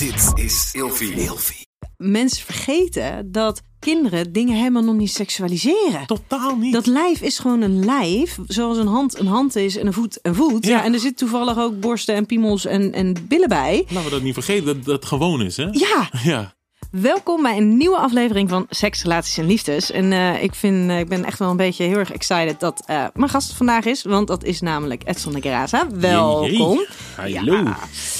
Dit is Ilfie. Ilfie. Mensen vergeten dat kinderen dingen helemaal nog niet seksualiseren. Totaal niet. Dat lijf is gewoon een lijf, zoals een hand een hand is en een voet een voet. Ja, Ja. en er zit toevallig ook borsten en piemels en, en billen bij. Laten we dat niet vergeten, dat dat gewoon is, hè? Ja, Ja. Welkom bij een nieuwe aflevering van Seks, Relaties en Liefdes. En eh, ik, vind, eh, ik ben echt wel een beetje heel erg excited dat eh, mijn gast vandaag is. Want dat is namelijk Edson de Graza. Welkom. Hallo. Ja.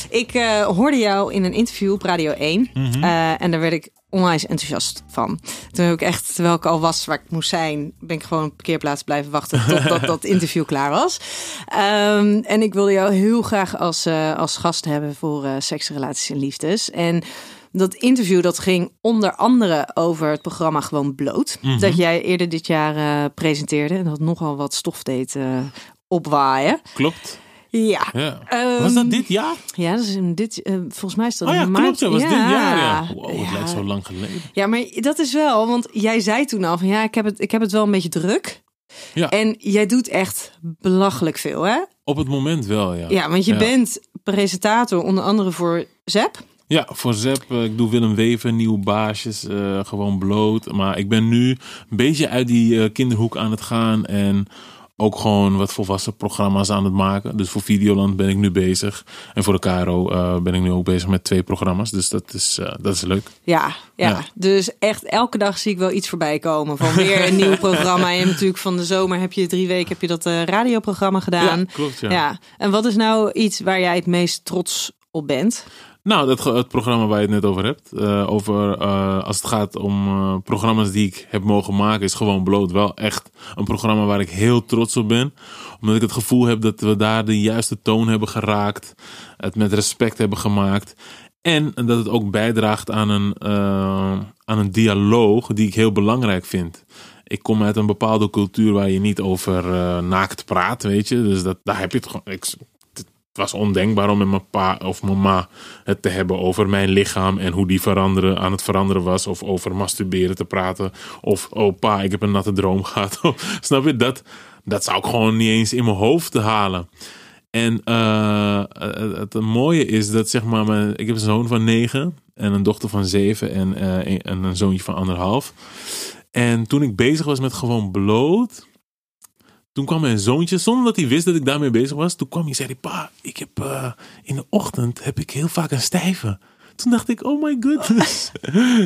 Ik hoorde jou in een interview op Radio 1. Mhm. en daar werd ik onwijs enthousiast van. Toen heb ik echt, terwijl ik al was waar ik moest zijn, ben ik gewoon op parkeerplaats blijven wachten totdat dat interview klaar was. Ehm, en ik wilde jou heel graag als, als gast hebben voor seks, relaties en liefdes. En dat interview dat ging onder andere over het programma Gewoon Bloot. Dat jij eerder dit jaar eh, presenteerde en dat nogal wat stof deed eh, opwaaien. Klopt. Ja. Ja. Ehm, Was dat dit jaar? Ja, dat is in dit, eh, volgens mij is dat Oh ja, maart. klopt. Ja, was dit jaar, ja. Wow, het Ja. lijkt zo lang geleden. Ja, maar dat is wel, want jij zei toen al van ja, ik heb het, ik heb het wel een beetje druk. Ja. En jij doet echt belachelijk veel, hè? Op het moment wel, ja. Ja, want je bent presentator onder andere voor ZEP. Ja, voor Zep, eh, ik doe Willem Wever, nieuwe baasjes, eh, gewoon bloot. Maar ik ben nu een beetje uit die eh, kinderhoek aan het gaan en ook gewoon wat volwassen programma's aan het maken. Dus voor Videoland ben ik nu bezig. En voor de eh, ben ik nu ook bezig met twee programma's. Dus dat is, dat is leuk. Ja, ja, Ja. dus echt elke dag zie ik wel iets voorbij komen. Van weer een nieuw programma. En natuurlijk van de zomer heb je drie weken heb je dat radioprogramma gedaan. Ja, klopt, ja. ja. En wat is nou iets waar jij het meest trots op bent? Nou, dat, het programma waar je het net over hebt. eh, over eh, als het gaat om eh, programma's die ik heb mogen maken, is gewoon bloot. Wel echt een programma waar ik heel trots op ben. Omdat ik het gevoel heb dat we daar de juiste toon hebben geraakt. Het met respect hebben gemaakt. En dat het ook bijdraagt aan een, aan een dialoog die ik heel belangrijk vind. Ik kom uit een bepaalde cultuur waar je niet over naakt praat, weet je. Dus dat, daar heb je het gewoon. Ik, was ondenkbaar om met mijn pa of mijn ma het te hebben over mijn lichaam en hoe die veranderen, aan het veranderen was. Of over masturberen te praten. Of, oh pa, ik heb een natte droom gehad. Snap je? Dat, dat zou ik gewoon niet eens in mijn hoofd halen. En eh, het, het mooie is dat, zeg maar, mijn, ik heb een zoon van negen en een dochter van zeven en, eh, en een zoontje van anderhalf. En toen ik bezig was met gewoon bloot, toen kwam mijn zoontje, zonder dat hij wist dat ik daarmee bezig was. Toen kwam hij en zei: hij, Pa, ik heb eh, in de ochtend heb ik heel vaak een stijve. Toen dacht ik, oh my goodness.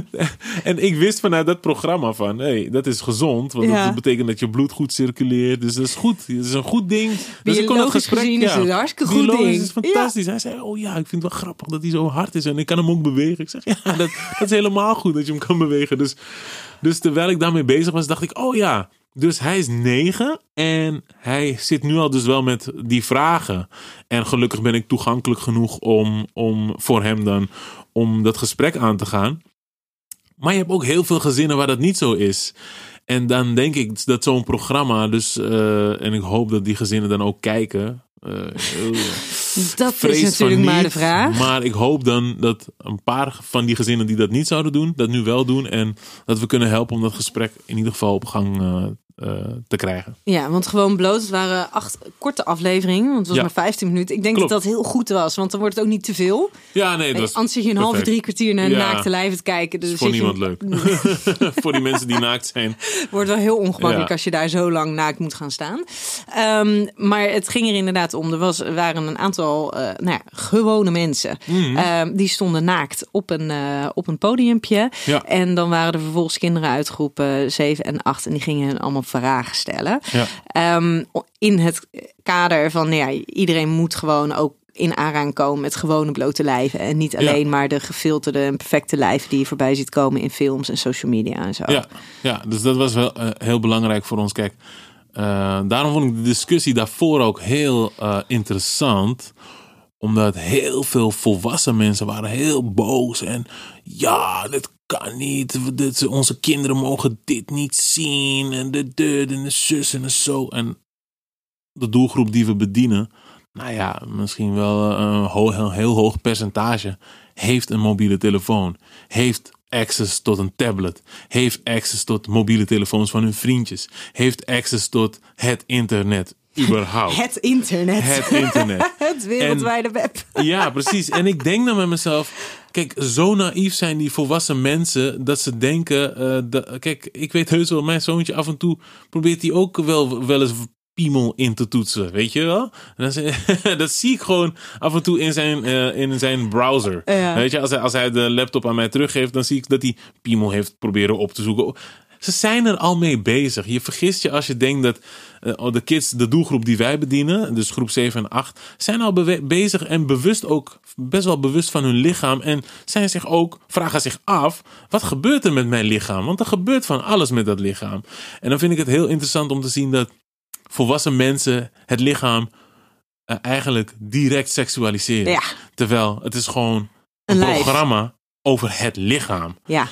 en ik wist vanuit dat programma van, hé, hey, dat is gezond. Want Ja. dat betekent dat je bloed goed circuleert. Dus dat is goed. Dat is een goed ding. Dus ik kon dat Biologisch gezien is het hartstikke goed ding. is fantastisch. Hij zei, oh ja, ik vind het wel grappig dat hij zo hard is. En ik kan hem ook bewegen. Ik zeg, ja, dat, dat is helemaal goed dat je hem kan bewegen. Dus, dus terwijl ik daarmee bezig was, dacht ik, oh ja. Dus hij is negen en hij zit nu al dus wel met die vragen. En gelukkig ben ik toegankelijk genoeg om, om voor hem dan om dat gesprek aan te gaan. Maar je hebt ook heel veel gezinnen waar dat niet zo is. En dan denk ik dat zo'n programma, dus, eh, en ik hoop dat die gezinnen dan ook kijken. eh, heel, Dat is natuurlijk maar de vraag. Maar ik hoop dan dat een paar van die gezinnen die dat niet zouden doen, dat nu wel doen. En dat we kunnen helpen om dat gesprek in ieder geval op gang eh, eh, te krijgen. Ja, want gewoon bloot. Het waren acht korte afleveringen. Want het was Ja. maar 15 minuten. Ik denk Klopt. dat dat heel goed was. Want dan wordt het ook niet te veel. Ja, nee, dat Anders zit je een halve, drie kwartier naar Ja. naakte lijven te kijken. Dus is voor je- niemand leuk. voor die mensen die naakt zijn. Wordt wel heel ongemakkelijk Ja. als je daar zo lang naakt moet gaan staan. Ehm, maar het ging er inderdaad om. Er was, waren een aantal eh, nou ja, gewone mensen. Mhm. Ehm, die stonden naakt op een, eh, op een podiumpje. Ja. En dan waren er vervolgens kinderen uit groepen 7 en 8. En die gingen hen vragen stellen. Ja. Ehm, in het kader van nou ja, iedereen moet gewoon ook in aanraking komen met gewone blote lijven. En niet alleen maar de gefilterde en perfecte lijven die je voorbij ziet komen in films en social media en zo. Ja, ja, dus dat was wel eh, heel belangrijk voor ons. Kijk, eh, daarom vond ik de discussie daarvoor ook heel eh, interessant. Omdat heel veel volwassen mensen waren heel boos. En ja, dit kan niet. Dit, onze kinderen mogen dit niet zien. En de deur en de zus en de zo. En de doelgroep die we bedienen. Nou ja, misschien wel een ho- een heel hoog percentage heeft een mobiele telefoon. Heeft access tot een tablet. Heeft access tot mobiele telefoons van hun vriendjes. Heeft access tot het internet. Überhaupt. Het internet. Het internet. Het wereldwijde web. Ja, precies. En ik denk dan met mezelf, Kijk, zo naïef zijn die volwassen mensen dat ze denken. eh, kijk, ik weet heus wel, mijn zoontje af en toe probeert hij ook wel, wel eens piemel in te toetsen, weet je wel? En Dat, zie ik gewoon af en toe in zijn, eh, in zijn browser. Ja. Weet je, als hij, als hij de laptop aan mij teruggeeft, dan zie ik dat hij piemel heeft proberen op te zoeken. Ze zijn er al mee bezig. Je vergist je als je denkt dat eh, de kids, de doelgroep die wij bedienen, dus groep 7 en 8, zijn al bezig en bewust ook best wel bewust van hun lichaam. En zijn zich ook, vragen zich af, wat gebeurt er met mijn lichaam? Want er gebeurt van alles met dat lichaam. En dan vind ik het heel interessant om te zien dat volwassen mensen het lichaam eh, eigenlijk direct seksualiseren. Ja. Terwijl het is gewoon Een een programma over het lichaam Ja.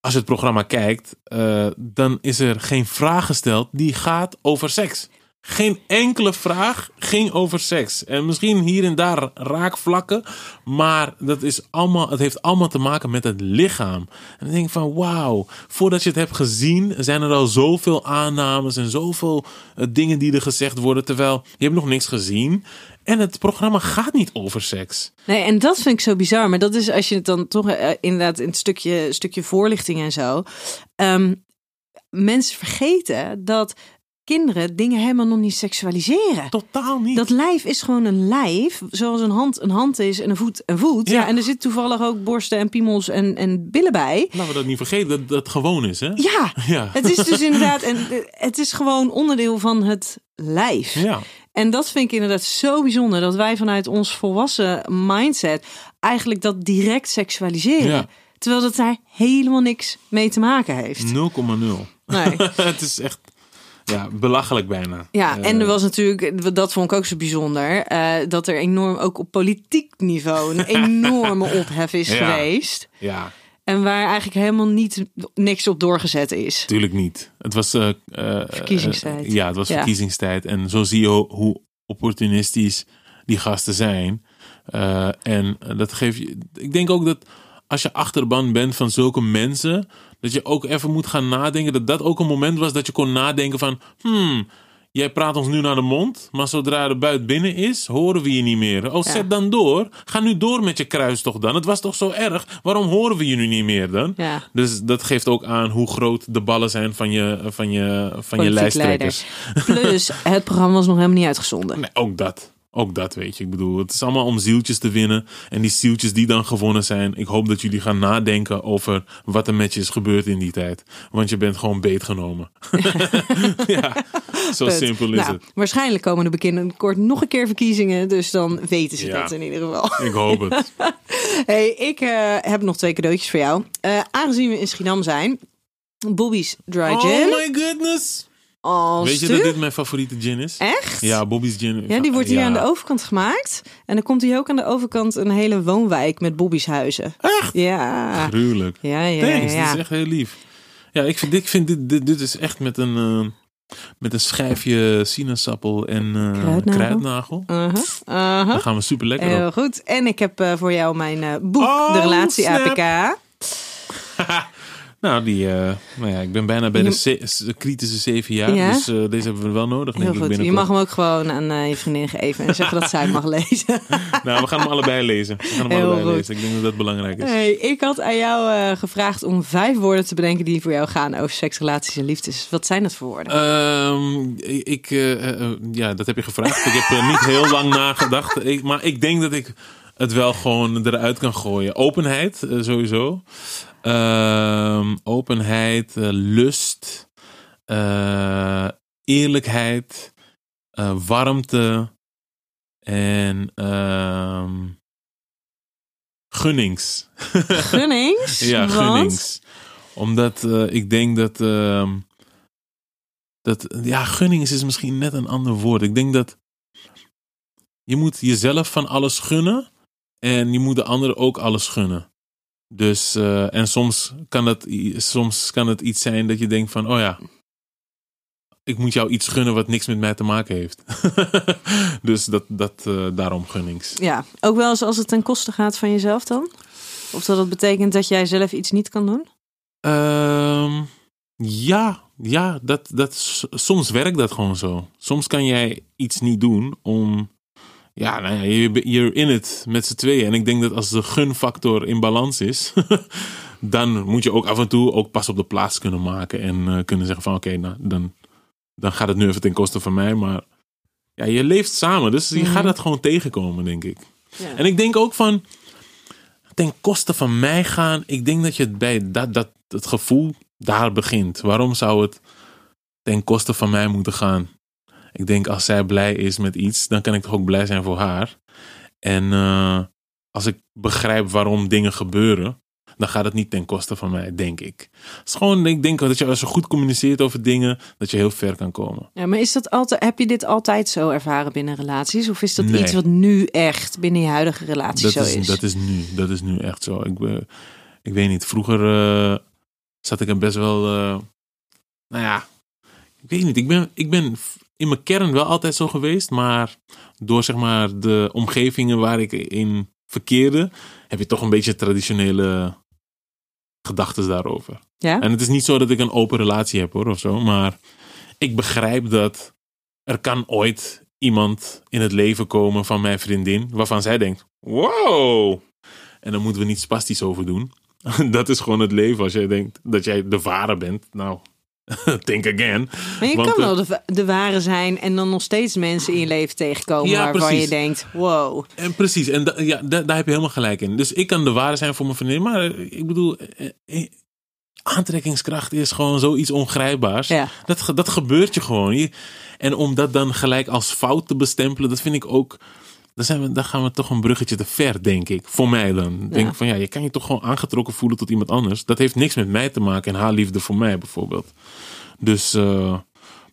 Als je het programma kijkt, eh, dan is er geen vraag gesteld die gaat over seks. Geen enkele vraag ging over seks. En misschien hier en daar raakvlakken, maar dat is allemaal, het heeft allemaal te maken met het lichaam. En dan denk ik van wauw, voordat je het hebt gezien, zijn er al zoveel aannames en zoveel eh, dingen die er gezegd worden, terwijl je hebt nog niks gezien. En het programma gaat niet over seks. Nee, en dat vind ik zo bizar. Maar dat is als je het dan toch eh, inderdaad in het stukje, stukje voorlichting en zo. Ehm, mensen vergeten dat kinderen dingen helemaal nog niet seksualiseren. Totaal niet. Dat lijf is gewoon een lijf, zoals een hand een hand is en een voet een voet. Ja, Ja. en er zit toevallig ook borsten en piemels en, en billen bij. Laten we dat niet vergeten, dat dat gewoon is, hè? Ja, Ja. het is dus inderdaad, en het is gewoon onderdeel van het lijf. Ja. En dat vind ik inderdaad zo bijzonder dat wij vanuit ons volwassen mindset eigenlijk dat direct seksualiseren. Ja. Terwijl dat daar helemaal niks mee te maken heeft. 0,0. Nee. het is echt ja, belachelijk bijna. Ja, Eh, en er was natuurlijk, dat vond ik ook zo bijzonder, eh, dat er enorm ook op politiek niveau een enorme ophef is Ja. geweest. Ja, En waar eigenlijk helemaal niet niks op doorgezet is. tuurlijk niet. Het was... eh, eh, Verkiezingstijd. eh, ja, het was Ja. verkiezingstijd. En zo zie je ho- hoe opportunistisch die gasten zijn. En dat geeft je... Ik denk ook dat als je achterban bent van zulke mensen... dat je ook even moet gaan nadenken. Dat dat ook een moment was dat je kon nadenken van... Hmm, Jij praat ons nu naar de mond, maar zodra de buit binnen is, horen we je niet meer. Oh, Ja. zet dan door. Ga nu door met je kruistocht dan. Het was toch zo erg? Waarom horen we je nu niet meer dan? Ja. Dus dat geeft ook aan hoe groot de ballen zijn van je, van je, van je lijsttrekkers. Plus, het programma was nog helemaal niet uitgezonden. Nee, ook dat. Ook dat weet je. Ik bedoel, het is allemaal om zieltjes te winnen. En die zieltjes die dan gewonnen zijn. Ik hoop dat jullie gaan nadenken over wat er met je is gebeurd in die tijd. Want je bent gewoon beetgenomen. ja, zo simpel is Nou, het. Waarschijnlijk komen er binnenkort nog een keer verkiezingen. Dus dan weten ze Ja. dat in ieder geval. Ik hoop het. Hey, ik eh, heb nog twee cadeautjes voor jou. Eh, aangezien we in Schiedam zijn. Bobby's Dry Oh Gin. my goodness. Oh, Weet je dat dit mijn favoriete gin is? Echt? Ja, Bobby's gin. Ja, die wordt hier Ja. aan de overkant gemaakt. En dan komt hier ook aan de overkant een hele woonwijk met Bobby's huizen. Echt? Ja. Gruwelijk. Ja, ja, Thanks, ja. dit is echt heel lief. Ja, ik vind, ik vind dit, dit, dit is echt met een, eh, met een schijfje sinaasappel en eh, Kruidnagel. kruidnagel. Uh-huh, uh-huh. Daar gaan we super lekker Heel op. goed. En ik heb eh, voor jou mijn boek, Oh, De Relatie snap. APK. Nou, die, eh, nou ja, ik ben bijna bij de ze- kritische zeven jaar. Ja? Dus eh, deze hebben we wel nodig, denk Heel ik, goed. Je mag hem ook gewoon aan eh, je vriendin geven en zeggen dat zij het mag lezen. Nou, we gaan hem allebei lezen. We gaan hem Heel allebei goed. lezen. Ik denk dat dat belangrijk is. Hey, ik had aan jou gevraagd om vijf woorden te bedenken die voor jou gaan over seks, relaties en liefdes. Wat zijn dat voor woorden? Ehm, ik, ja, dat heb je gevraagd. Ik heb er niet heel lang nagedacht. Ik, maar ik denk dat ik het wel gewoon eruit kan gooien. Openheid, sowieso. Ehm, openheid, eh, lust, eh, eerlijkheid, eh, warmte en ehm, gunnings. Gunnings? Ja, Want- gunnings. Omdat ik denk dat, ehm, dat. Ja, gunnings is misschien net een ander woord. Ik denk dat. Je moet jezelf van alles gunnen. En je moet de anderen ook alles gunnen. Dus, eh, en soms kan, het, i- soms kan het iets zijn dat je denkt van, oh ja, ik moet jou iets gunnen wat niks met mij te maken heeft. dus dat, dat eh, daarom gunnings. Ja, ook wel eens als het ten koste gaat van jezelf dan? Of dat het betekent dat jij zelf iets niet kan doen? Ehm, ja, ja dat, dat, soms werkt dat gewoon zo. Soms kan jij iets niet doen om, ja, nou ja, je- you're in it met z'n tweeën. En ik denk dat als de gunfactor in balans is, dan moet je ook af en toe ook pas op de plaats kunnen maken. En eh, kunnen zeggen van oké, nou, dan, dan gaat het nu even ten koste van mij. Maar ja, je leeft samen, dus je Mhm. gaat dat gewoon tegenkomen, denk ik. Ja. En ik denk ook van ten koste van mij gaan. Ik denk dat je het bij dat, dat het gevoel daar begint. Waarom zou het ten koste van mij moeten gaan? Ik denk als zij blij is met iets, dan kan ik toch ook blij zijn voor haar. En eh, als ik begrijp waarom dingen gebeuren, dan gaat het niet ten koste van mij, denk ik. Het is gewoon, ik denk dat je als je goed communiceert over dingen, dat je heel ver kan komen. Ja, maar is dat altijd, heb je dit altijd zo ervaren binnen relaties? Of is dat Nee. iets wat nu echt binnen je huidige relatie Dat zo is, is? dat is nu, dat is nu echt zo. Ik, ben- ik weet niet, vroeger eh, zat ik er best wel, eh, nou ja, ik weet niet. Ik ben, ik ben in mijn kern wel altijd zo geweest, maar door zeg maar de omgevingen waar ik in verkeerde, heb je toch een beetje traditionele gedachten daarover. Ja? En het is niet zo dat ik een open relatie heb hoor, of zo. Maar ik begrijp dat er kan ooit iemand in het leven komen van mijn vriendin. Waarvan zij denkt, wow. En dan moeten we niet spastisch over doen. Dat is gewoon het leven. Als jij denkt dat jij de ware bent. Nou, think again. Maar je Want, kan wel de, de ware zijn en dan nog steeds mensen in je leven tegenkomen Ja, waarvan precies. je denkt, wow. En precies, en da- ja, da- daar heb je helemaal gelijk in. Dus ik kan de ware zijn voor mijn vriendin. Maar eh, ik bedoel, eh, eh, aantrekkingskracht is gewoon zoiets ongrijpbaars. Ja. Dat, dat gebeurt je gewoon. En om dat dan gelijk als fout te bestempelen, dat vind ik ook. Dan, zijn we, dan gaan we toch een bruggetje te ver, denk ik. Voor mij dan. Ik Denk van ja, je kan je toch gewoon aangetrokken voelen tot iemand anders. Dat heeft niks met mij te maken en haar liefde voor mij bijvoorbeeld. Dus, eh,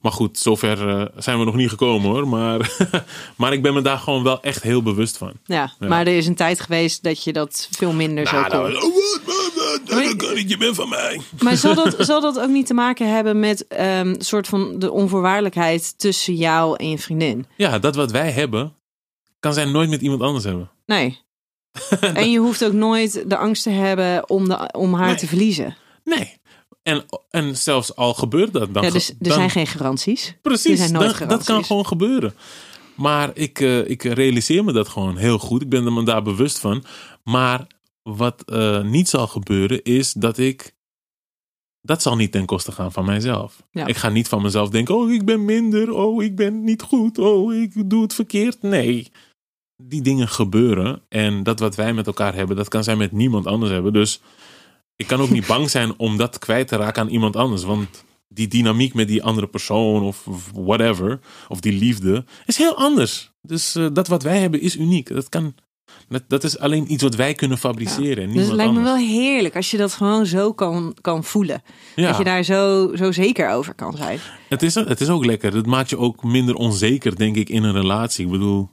maar goed, zover eh, zijn we nog niet gekomen hoor. Maar, maar ik ben me daar gewoon wel echt heel bewust van. Ja, maar er is een tijd geweest dat je dat veel minder zo Nou, kon. nou, dat kan niet, je bent van mij. Maar zal dat, zal dat ook niet te maken hebben met ehm, een soort van de onvoorwaardelijkheid tussen jou en je vriendin? Ja, dat wat wij hebben, kan zij nooit met iemand anders hebben. Nee. en je hoeft ook nooit de angst te hebben om, de, om haar Nee. te verliezen. Nee. En, en zelfs al gebeurt dat, dan... Ja, dus er dan- zijn geen garanties. Er Precies, zijn nooit dat, kan gewoon gebeuren. Maar ik, eh, ik realiseer me dat gewoon heel goed. Ik ben er me daar bewust van. Maar wat eh, niet zal gebeuren is dat ik... Dat zal niet ten koste gaan van mijzelf. Ja. Ik ga niet van mezelf denken... Oh, ik ben minder. Oh, ik ben niet goed. Oh, ik doe het verkeerd. Nee. Die dingen gebeuren. En dat wat wij met elkaar hebben... dat kan zij met niemand anders hebben. Dus ik kan ook niet bang zijn om dat kwijt te raken aan iemand anders. Want die dynamiek met die andere persoon of, whatever, of die liefde, is heel anders. Dus eh, dat wat wij hebben is uniek. Dat, kan, dat, dat is alleen iets wat wij kunnen fabriceren. En Dus het lijkt me wel heerlijk als je dat gewoon zo kan, kan voelen. Ja, Dat je daar zo, zo zeker over kan zijn. het, is, het is ook lekker. Het maakt je ook minder onzeker, denk ik, in een relatie. Ik bedoel,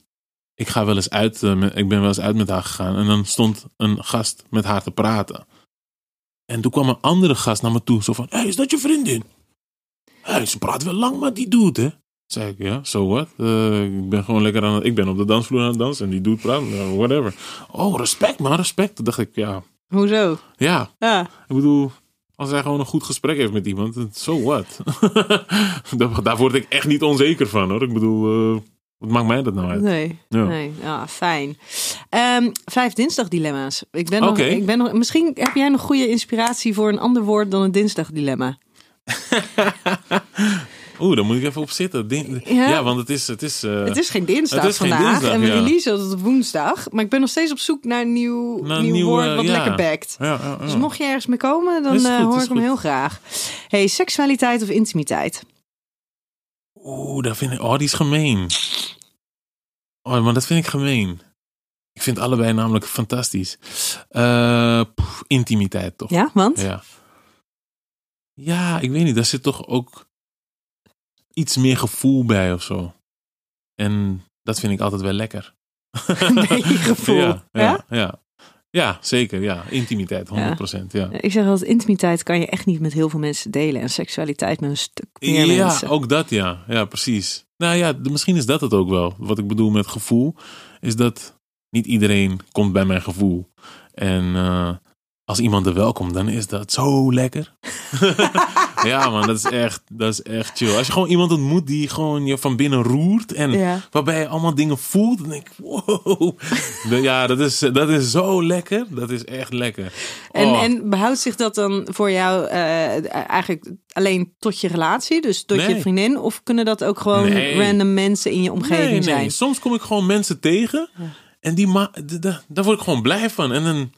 ik ga wel eens uit, eh, met, ik ben wel eens uit met haar gegaan en dan stond een gast met haar te praten. En toen kwam een andere gast naar me toe, zo van, hey, is dat je vriendin? Hey, ze praat wel lang, maar die doet, hè? Zei ik, ja, so what? Eh, ik ben gewoon lekker aan het, ik ben op de dansvloer aan het dansen en die doet praten, ja, whatever. Oh, respect man, respect. Toen dacht ik, ja, Hoezo? ja, Ja. ik bedoel, als hij gewoon een goed gesprek heeft met iemand, so what? daar, daar word ik echt niet onzeker van, hoor. Ik bedoel, eh, wat maakt mij dat nou uit? Nee, Ja. nee. Fijn. Ehm, vijf dinsdagdilemma's. Ik ben nog, ik ben nog, misschien heb jij nog goede inspiratie voor een ander woord dan een dinsdagdilemma. Oeh, daar moet ik even op zitten. Din- Ja. ja. want het is... Het is, eh, Het is geen dinsdag het is geen vandaag dinsdag, en we ja. releasen het op woensdag. Maar ik ben nog steeds op zoek naar een nieuw, Naar een nieuw nieuw, woord wat lekker backt. ja. Dus mocht je ergens mee komen, dan eh, hoor ik hem heel graag. Hey, seksualiteit of intimiteit? Oeh, dat vind ik... Oh, die is gemeen. Oh, maar dat vind ik gemeen. Ik vind allebei namelijk fantastisch. Pff, intimiteit toch? Ja, want? Ja. Ja, ik weet niet. Daar zit toch ook iets meer gevoel bij of zo. En dat vind ik altijd wel lekker. Beetje gevoel. Ja, ja, Ja? ja. Ja, zeker. Ja, intimiteit, 100%. Ja, ja. Ik zeg altijd, intimiteit kan je echt niet met heel veel mensen delen. En seksualiteit met een stuk meer Ja, mensen. ook dat ja. Ja, precies. Nou ja, misschien is dat het ook wel. Wat ik bedoel met gevoel, is dat niet iedereen komt bij mijn gevoel. En eh, als iemand er wel komt, dan is dat zo lekker. Ja, man, dat is echt, dat is echt chill. Als je gewoon iemand ontmoet die gewoon je van binnen roert en Ja. waarbij je allemaal dingen voelt, dan denk ik, wow. Ja, dat is, dat is zo lekker. Dat is echt lekker. En, Oh. en behoudt zich dat dan voor jou eh, eigenlijk alleen tot je relatie, dus tot je vriendin? Of kunnen dat ook gewoon Nee. random mensen in je omgeving nee, nee. zijn? Soms kom ik gewoon mensen tegen en die ma daar word ik gewoon blij van. En dan,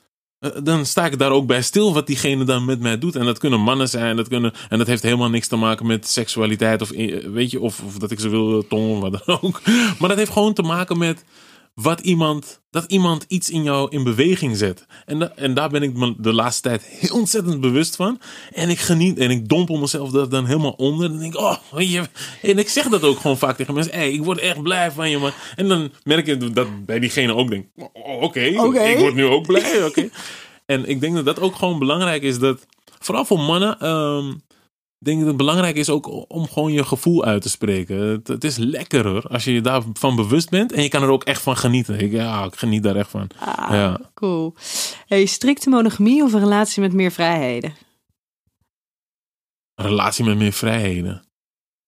dan sta ik daar ook bij stil wat diegene dan met mij doet. En dat kunnen mannen zijn, dat kunnen, en dat heeft helemaal niks te maken met seksualiteit of eh, weet je, of, of dat ik ze wil eh, tongen, wat dan ook. Maar dat heeft gewoon te maken met wat iemand, dat iemand iets in jou in beweging zet. En, da- en daar ben ik me de laatste tijd heel ontzettend bewust van. En ik geniet en ik dompel mezelf daar dan helemaal onder. En denk ik, oh, je. En ik zeg dat ook gewoon vaak tegen mensen. Hey, ik word echt blij van je, man. En dan merk je dat bij diegene ook denk, oh, oké, Oké. ik word nu ook blij, oké. En ik denk dat dat ook gewoon belangrijk is. Dat, vooral voor mannen, ehm, ik denk dat het belangrijk is ook om gewoon je gevoel uit te spreken. Het, het is lekkerder als je je daarvan bewust bent en je kan er ook echt van genieten. Ik, ja, ik geniet daar echt van. Ah, Ja. cool. Hey, strikte monogamie of een relatie met meer vrijheden? Een relatie met meer vrijheden.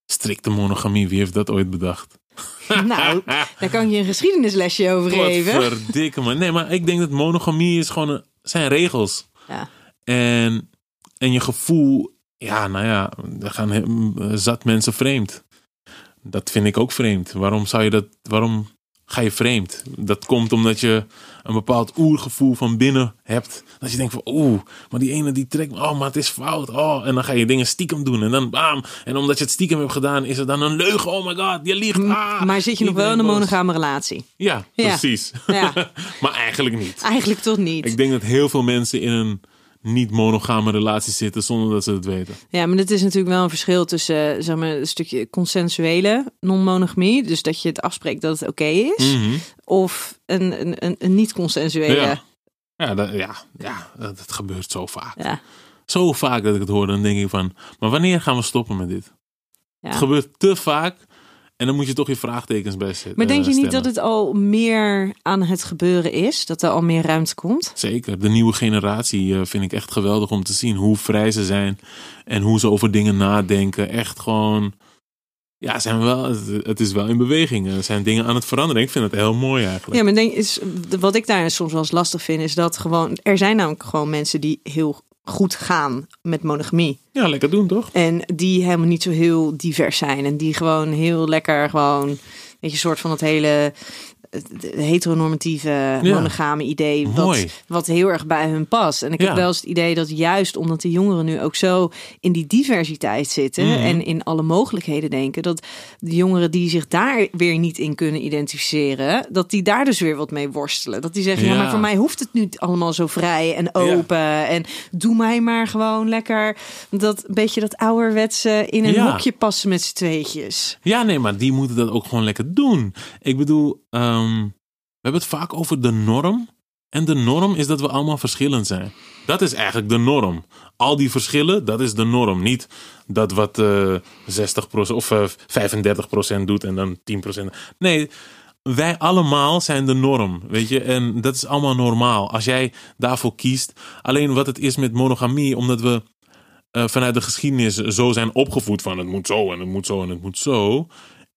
Strikte monogamie, wie heeft dat ooit bedacht? nou, daar kan ik je een geschiedenislesje over geven. Verdikke man. Nee, maar ik denk dat monogamie is gewoon een, zijn regels. Ja. En, en je gevoel, ja, nou ja, er gaan zat mensen vreemd. Dat vind ik ook vreemd. Waarom zou je dat, waarom ga je vreemd? Dat komt omdat je een bepaald oergevoel van binnen hebt. Dat je denkt van, oeh, maar die ene die trekt me, oh, maar het is fout. Oh, en dan ga je dingen stiekem doen en dan bam. En omdat je het stiekem hebt gedaan, is het dan een leugen. Oh my god, je liegt. Ah, maar zit je nog wel in een monogame relatie? Ja, Ja. precies. Ja. maar eigenlijk niet. Eigenlijk toch niet. Ik denk dat heel veel mensen in een niet-monogame relatie zitten zonder dat ze het weten. Ja, maar het is natuurlijk wel een verschil tussen eh, zeg maar, een stukje consensuele non-monogamie. Dus dat je het afspreekt dat het oké is. Mhm. Of een, een, een, een niet-consensuele. Ja. Ja, dat, ja, ja, dat, dat gebeurt zo vaak. Ja. Zo vaak dat ik het hoor, dan denk ik van, maar wanneer gaan we stoppen met dit? Ja. Het gebeurt te vaak en dan moet je toch je vraagtekens bij zetten. Maar denk je eh, niet stellen. dat het al meer aan het gebeuren is? Dat er al meer ruimte komt? Zeker, de nieuwe generatie eh, vind ik echt geweldig om te zien hoe vrij ze zijn en hoe ze over dingen nadenken. Echt gewoon, ja, zijn wel, het, het is wel in beweging. Er zijn dingen aan het veranderen. Ik vind het heel mooi eigenlijk. Ja, maar denk, is, wat ik daar soms wel eens lastig vind, is dat gewoon. Er zijn namelijk gewoon mensen die heel goed gaan met monogamie. Ja, lekker doen toch? En die helemaal niet zo heel divers zijn. En die gewoon heel lekker gewoon. Weet je, soort van het hele het heteronormatieve monogame idee. Wat, wat heel erg bij hun past. En ik heb wel eens het idee dat juist omdat de jongeren nu ook zo in die diversiteit zitten. Mhm. En in alle mogelijkheden denken. Dat de jongeren die zich daar weer niet in kunnen identificeren. Dat die daar dus weer wat mee worstelen. Dat die zeggen, ja, Ja. maar voor mij hoeft het nu allemaal zo vrij en open. En doe mij maar gewoon lekker dat beetje dat ouderwetse in een hokje passen met z'n tweetjes. Ja, nee, maar die moeten dat ook gewoon lekker doen. Ik bedoel, ehm, we hebben het vaak over de norm. En de norm is dat we allemaal verschillend zijn. Dat is eigenlijk de norm. Al die verschillen, dat is de norm. Niet dat wat eh 60% of eh 35% doet en dan 10%. Nee, wij allemaal zijn de norm, weet je. En dat is allemaal normaal. Als jij daarvoor kiest. Alleen wat het is met monogamie, omdat we eh, vanuit de geschiedenis zo zijn opgevoed van het moet zo en het moet zo en het moet zo,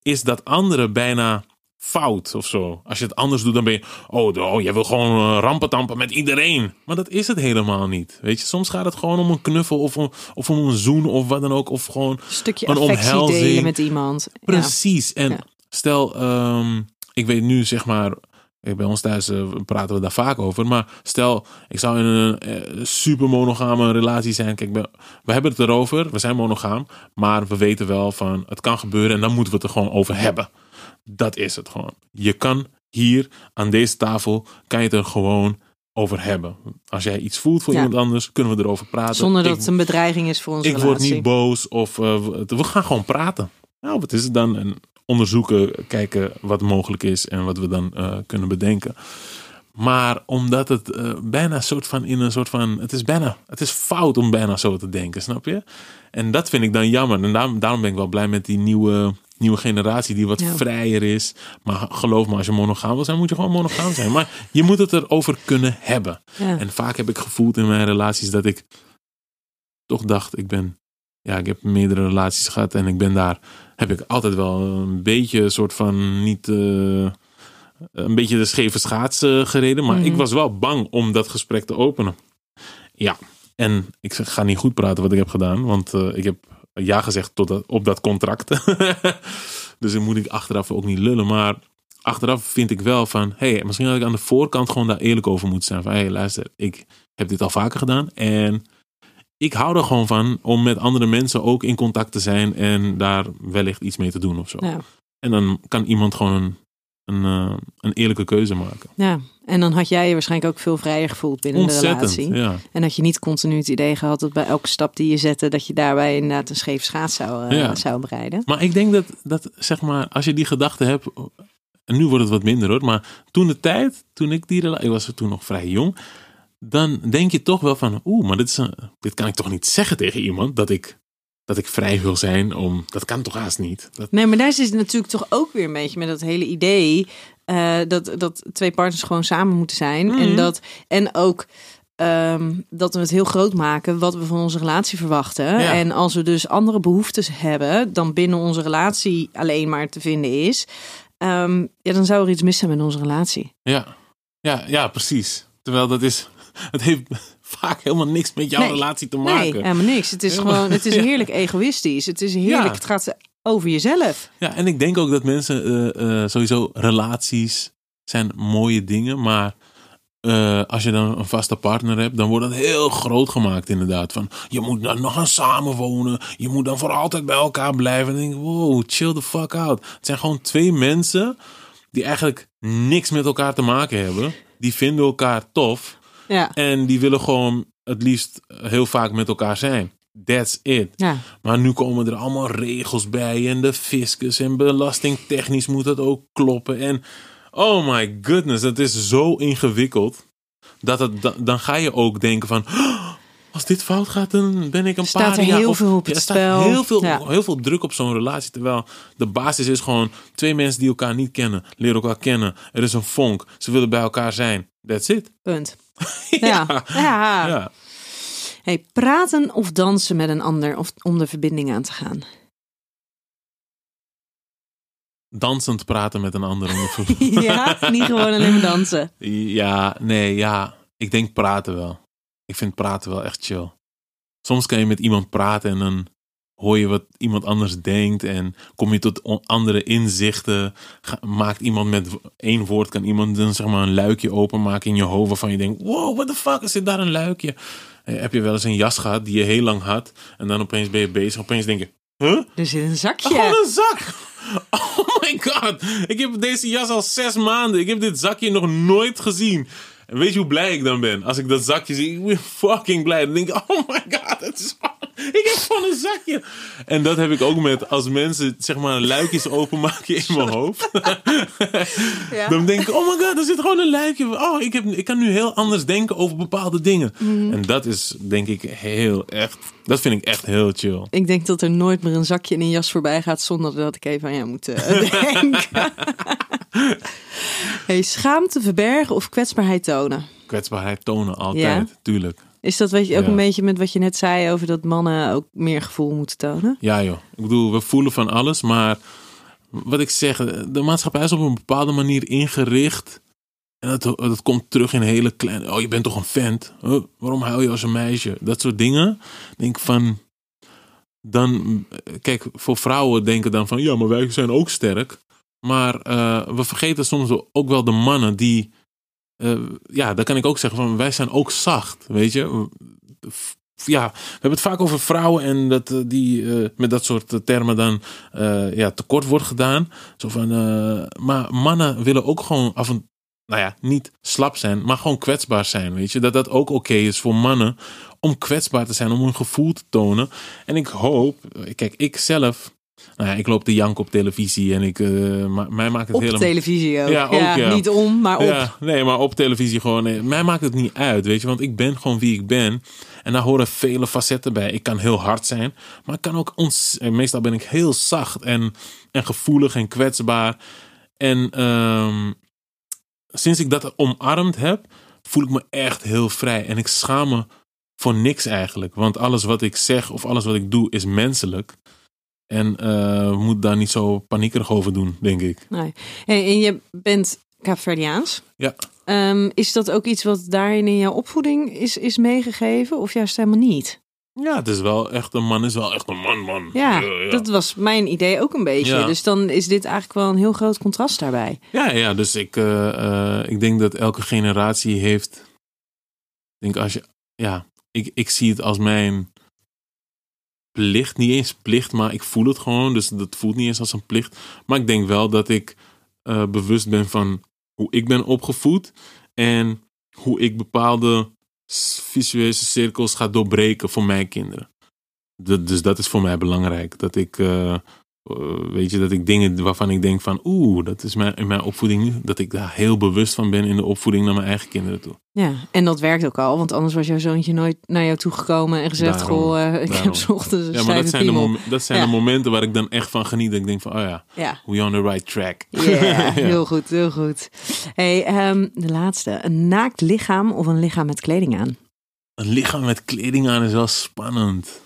is dat andere bijna fout of zo. Als je het anders doet, dan ben je, oh, oh jij wil gewoon eh, rampentampen met iedereen. Maar dat is het helemaal niet. Weet je, soms gaat het gewoon om een knuffel of om, of om een zoen of wat dan ook. Of gewoon Een stukje Een omhelzing. delen met iemand. Ja. Precies. En Ja. stel, ehm, ik weet nu zeg maar, bij ons thuis eh, praten we daar vaak over. Maar stel, ik zou in een eh, super monogame relatie zijn. Kijk, we, we hebben het erover. We zijn monogaam. Maar we weten wel van, het kan gebeuren. En dan moeten we het er gewoon over hebben. Dat is het gewoon. Je kan hier aan deze tafel, kan je het er gewoon over hebben. Als jij iets voelt voor Ja. iemand anders, kunnen we erover praten. Zonder dat Ik- het een bedreiging is voor onze ik relatie. word niet boos of eh, we- gaan gewoon praten. Nou, wat is het dan? En onderzoeken, kijken wat mogelijk is en wat we dan eh, kunnen bedenken. Maar omdat het eh, bijna soort van in een soort van. Het is bijna. Het is fout om bijna zo te denken, snap je? En dat vind ik dan jammer. En daarom, daarom ben ik wel blij met die nieuwe, nieuwe generatie die wat Ja. vrijer is. Maar geloof me, als je monogaam wil zijn, moet je gewoon monogaam zijn. Maar je moet het erover kunnen hebben. Ja. En vaak heb ik gevoeld in mijn relaties dat ik toch dacht, ik ben ja, ik heb meerdere relaties gehad en ik ben daar, heb ik altijd wel een beetje een soort van niet, eh, een beetje de scheve schaats eh, gereden. Maar Mhm. ik was wel bang om dat gesprek te openen. Ja, en ik ga niet goed praten wat ik heb gedaan, want eh, ik heb ja gezegd tot dat, op dat contract. dus dan moet ik achteraf ook niet lullen. Maar achteraf vind ik wel van, hey, misschien had ik aan de voorkant gewoon daar eerlijk over moeten zijn. Van, hey, luister, ik heb dit al vaker gedaan en ik hou er gewoon van om met andere mensen ook in contact te zijn en daar wellicht iets mee te doen of zo. Ja. En dan kan iemand gewoon een, een, eh, een eerlijke keuze maken. ja, en dan had jij je waarschijnlijk ook veel vrijer gevoeld binnen de relatie. ja. En dat je niet continu het idee gehad dat bij elke stap die je zette, dat je daarbij inderdaad een scheef schaats zou, eh, Ja. zou bereiden. Maar ik denk dat, dat, zeg maar, als je die gedachte hebt, en nu wordt het wat minder hoor, maar toen de tijd, toen ik die relatie, ik was toen nog vrij jong, dan denk je toch wel van, oeh, maar dit, is een, dit kan ik toch niet zeggen tegen iemand, dat ik, dat ik vrij wil zijn, om, dat kan toch haast niet. Dat, Nee, maar daar zit het natuurlijk toch ook weer een beetje met dat hele idee eh, dat, dat twee partners gewoon samen moeten zijn. Mhm. En, dat, en ook ehm, dat we het heel groot maken wat we van onze relatie verwachten. Ja. En als we dus andere behoeftes hebben dan binnen onze relatie alleen maar te vinden is, ehm, ja, dan zou er iets mis zijn met onze relatie. ja, ja, ja, precies. Terwijl dat is, het heeft vaak helemaal niks met jouw Nee. relatie te Nee, maken. helemaal niks. Het is Helemaal- gewoon, het is Ja. heerlijk egoïstisch. Het is heerlijk, Ja. het gaat over jezelf. Ja, en ik denk ook dat mensen eh, eh, sowieso relaties zijn mooie dingen, maar eh, als je dan een vaste partner hebt, dan wordt het heel groot gemaakt inderdaad. Van je moet dan nog gaan samenwonen, je moet dan voor altijd bij elkaar blijven. En dan denk ik, wow, chill the fuck out. Het zijn gewoon twee mensen die eigenlijk niks met elkaar te maken hebben. Die vinden elkaar tof Ja, en die willen gewoon het liefst heel vaak met elkaar zijn. That's it. ja. Maar nu komen er allemaal regels bij en de fiscus en belastingtechnisch moet het ook kloppen. En oh my goodness, het is zo ingewikkeld. Dat het, da- dan ga je ook denken van, "Oh, als dit fout gaat, dan ben ik een Staat paar er jaar... heel of- veel op het er staat spel. Heel veel, Ja. heel veel druk op zo'n relatie. Terwijl de basis is gewoon twee mensen die elkaar niet kennen, leren elkaar kennen. Er is een vonk, ze willen bij elkaar zijn. That's it. Punt. Ja. ja. Hey, praten of dansen met een ander of, om de verbinding aan te gaan. Dansend praten met een ander. om de- ja, niet gewoon alleen maar dansen. Ja, nee, ja. Ik denk praten wel. Ik vind praten wel echt chill. Soms kan je met iemand praten en dan hoor je wat iemand anders denkt en kom je tot andere inzichten. Maakt iemand met één woord, kan iemand dan zeg maar een luikje openmaken in je hoofd waarvan je denkt, wow, what the fuck, is dit daar een luikje? Eh, Heb je wel eens een jas gehad die je heel lang had en dan opeens ben je bezig, opeens denk je, huh? Er zit een zakje. Gewoon een zak. Oh my god. Ik heb deze jas al zes maanden. Ik heb dit zakje nog nooit gezien. En weet je hoe blij ik dan ben? Als ik dat zakje zie, ik ben fucking blij. Dan denk ik, oh my god, het is ik heb gewoon een zakje. En dat heb ik ook met als mensen zeg maar luikjes openmaken in mijn hoofd. Ja. Dan denk ik, oh my god, er zit gewoon een luikje. Oh, ik, heb, ik kan nu heel anders denken over bepaalde dingen. Mhm. En dat is denk ik heel echt, dat vind ik echt heel chill. Ik denk dat er nooit meer een zakje in een jas voorbij gaat zonder dat ik even aan jou moet eh, denken. hey, schaamte verbergen of kwetsbaarheid tonen? Kwetsbaarheid tonen altijd, tuurlijk. Is dat weet je, ook Ja. een beetje met wat je net zei over dat mannen ook meer gevoel moeten tonen? Ja joh, ik bedoel, we voelen van alles, maar wat ik zeg, de maatschappij is op een bepaalde manier ingericht. En dat, dat komt terug in hele kleine, oh je bent toch een vent? Huh, waarom huil je als een meisje? Dat soort dingen. Ik Denk van, dan, kijk, voor vrouwen denken dan van, ja, maar wij zijn ook sterk. Maar eh, we vergeten soms ook wel de mannen die, eh, ja, daar kan ik ook zeggen van, wij zijn ook zacht, weet je. Ja, we hebben het vaak over vrouwen en dat eh, die eh, met dat soort termen dan ja, tekort wordt gedaan. Zo van, maar mannen willen ook gewoon af en nou ja, niet slap zijn, maar gewoon kwetsbaar zijn. Weet je, dat dat ook oké is voor mannen om kwetsbaar te zijn, om hun gevoel te tonen. En ik hoop, kijk, ik zelf, nou ja, ik loop de jank op televisie en ik, eh, ma- mij maakt het Op helemaal. televisie ook. Ja, ook, ja. Niet om, maar op. Ja, nee, maar op televisie gewoon. nee, mij maakt het niet uit, weet je, want ik ben gewoon wie ik ben. En daar horen vele facetten bij. Ik kan heel hard zijn, maar ik kan ook ons. en Meestal ben ik heel zacht en, en gevoelig en kwetsbaar. En ehm, sinds ik dat omarmd heb, voel ik me echt heel vrij. En ik schaam me voor niks eigenlijk. Want alles wat ik zeg of alles wat ik doe is menselijk. En eh moet daar niet zo paniekerig over doen, denk ik. Nee. Hey, en je bent Kaapverdiaans. Ja. Ehm, is dat ook iets wat daarin in jouw opvoeding is, is meegegeven of juist helemaal niet? Ja, het is wel echt een man, is wel echt een man, man. Ja, ja. dat was mijn idee ook een beetje. Ja. Dus dan is dit eigenlijk wel een heel groot contrast daarbij. Ja, ja dus ik, eh, eh, ik denk dat elke generatie heeft. Ik denk als je. Ja, ik, ik zie het als mijn plicht. Niet eens plicht, maar ik voel het gewoon. Dus dat voelt niet eens als een plicht. Maar ik denk wel dat ik eh, bewust ben van hoe ik ben opgevoed. En hoe ik bepaalde visuele cirkels ga doorbreken voor mijn kinderen. Dus dat is voor mij belangrijk. Dat ik. eh, eh, weet je, dat ik dingen waarvan ik denk van, oeh, dat is mijn, in mijn opvoeding nu, dat ik daar heel bewust van ben in de opvoeding naar mijn eigen kinderen toe. Ja, en dat werkt ook al, want anders was jouw zoontje nooit naar jou toegekomen en gezegd: Daarom, Goh, eh, ik daarom. heb 's ochtends een Ja, maar dat zijn, de, mom- dat zijn Ja. de momenten waar ik dan echt van geniet. Dat ik denk van, oh ja, Ja, we on the right track. Ja, heel goed, heel goed. Hey, ehm, de laatste. Een naakt lichaam of een lichaam met kleding aan? Een lichaam met kleding aan is wel spannend.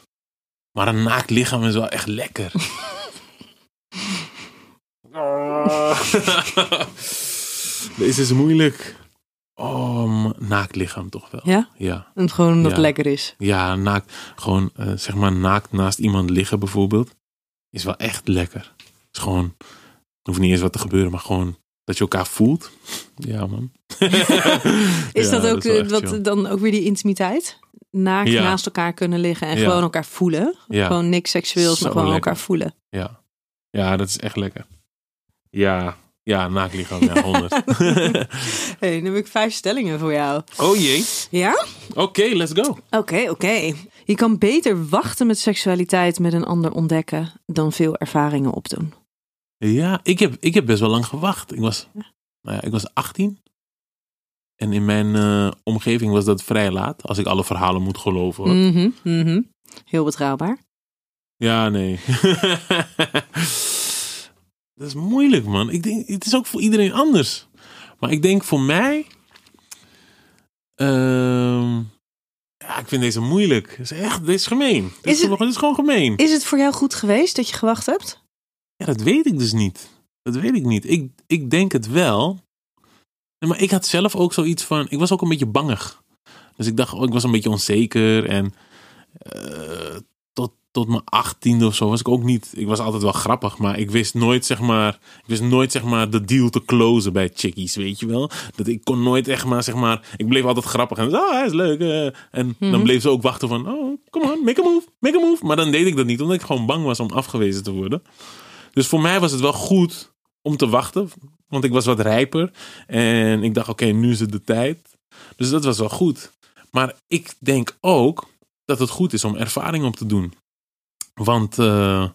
Maar een naakt lichaam is wel echt lekker. Deze is moeilijk. Oh, man, naakt lichaam toch wel. Ja? Ja. En gewoon Ja. lekker is. Ja, naakt, gewoon eh, zeg maar naakt naast iemand liggen bijvoorbeeld, is wel echt lekker. is gewoon, hoeft niet eens wat te gebeuren, maar gewoon dat je elkaar voelt. Ja, man. Is Ja, dat ook is eh, wat, chill. dan ook weer die intimiteit? Naakt Ja. naast elkaar kunnen liggen en Ja. gewoon elkaar voelen. Ja. Gewoon niks seksueels, maar gewoon lekker. elkaar voelen. Ja. ja, dat is echt lekker. Ja, ja, naakt lichaam, ja, honderd. hey, nu heb ik vijf stellingen voor jou. oh jee. Ja? Oké, let's go. Oké, oké. Je kan beter wachten met seksualiteit met een ander ontdekken dan veel ervaringen opdoen. Ja, ik heb, ik heb best wel lang gewacht. Ik was, nou ja, ik was 18. En in mijn eh, omgeving was dat vrij laat, als ik alle verhalen moet geloven. Mhm, mhm. Heel betrouwbaar. Ja, nee. dat is moeilijk, man. Ik denk, het is ook voor iedereen anders. Maar ik denk voor mij. ehm, ja, ik vind deze moeilijk. Het is echt, dit is gemeen. Dit Is is, het- gewoon- dit is gewoon gemeen. Is het voor jou goed geweest dat je gewacht hebt? Ja, dat weet ik dus niet. Dat weet ik niet. Ik, ik denk het wel. Maar ik had zelf ook zoiets van. Ik was ook een beetje bangig. Dus ik dacht, oh, ik was een beetje onzeker. En eh, tot, tot mijn achttiende of zo was ik ook niet. Ik was altijd wel grappig, maar ik wist nooit, zeg maar. Ik wist nooit, zeg maar, de deal te closen bij chickies, weet je wel. Dat ik kon nooit echt maar, zeg maar. Ik bleef altijd grappig en oh, hij is leuk. eh. en dan Mhm. bleef ze ook wachten van, oh, come on, make a move, make a move. Maar dan deed ik dat niet, omdat ik gewoon bang was om afgewezen te worden. Dus voor mij was het wel goed om te wachten. Want ik was wat rijper. En ik dacht, oké, nu is het de tijd. Dus dat was wel goed. Maar ik denk ook dat het goed is om ervaring op te doen. Want er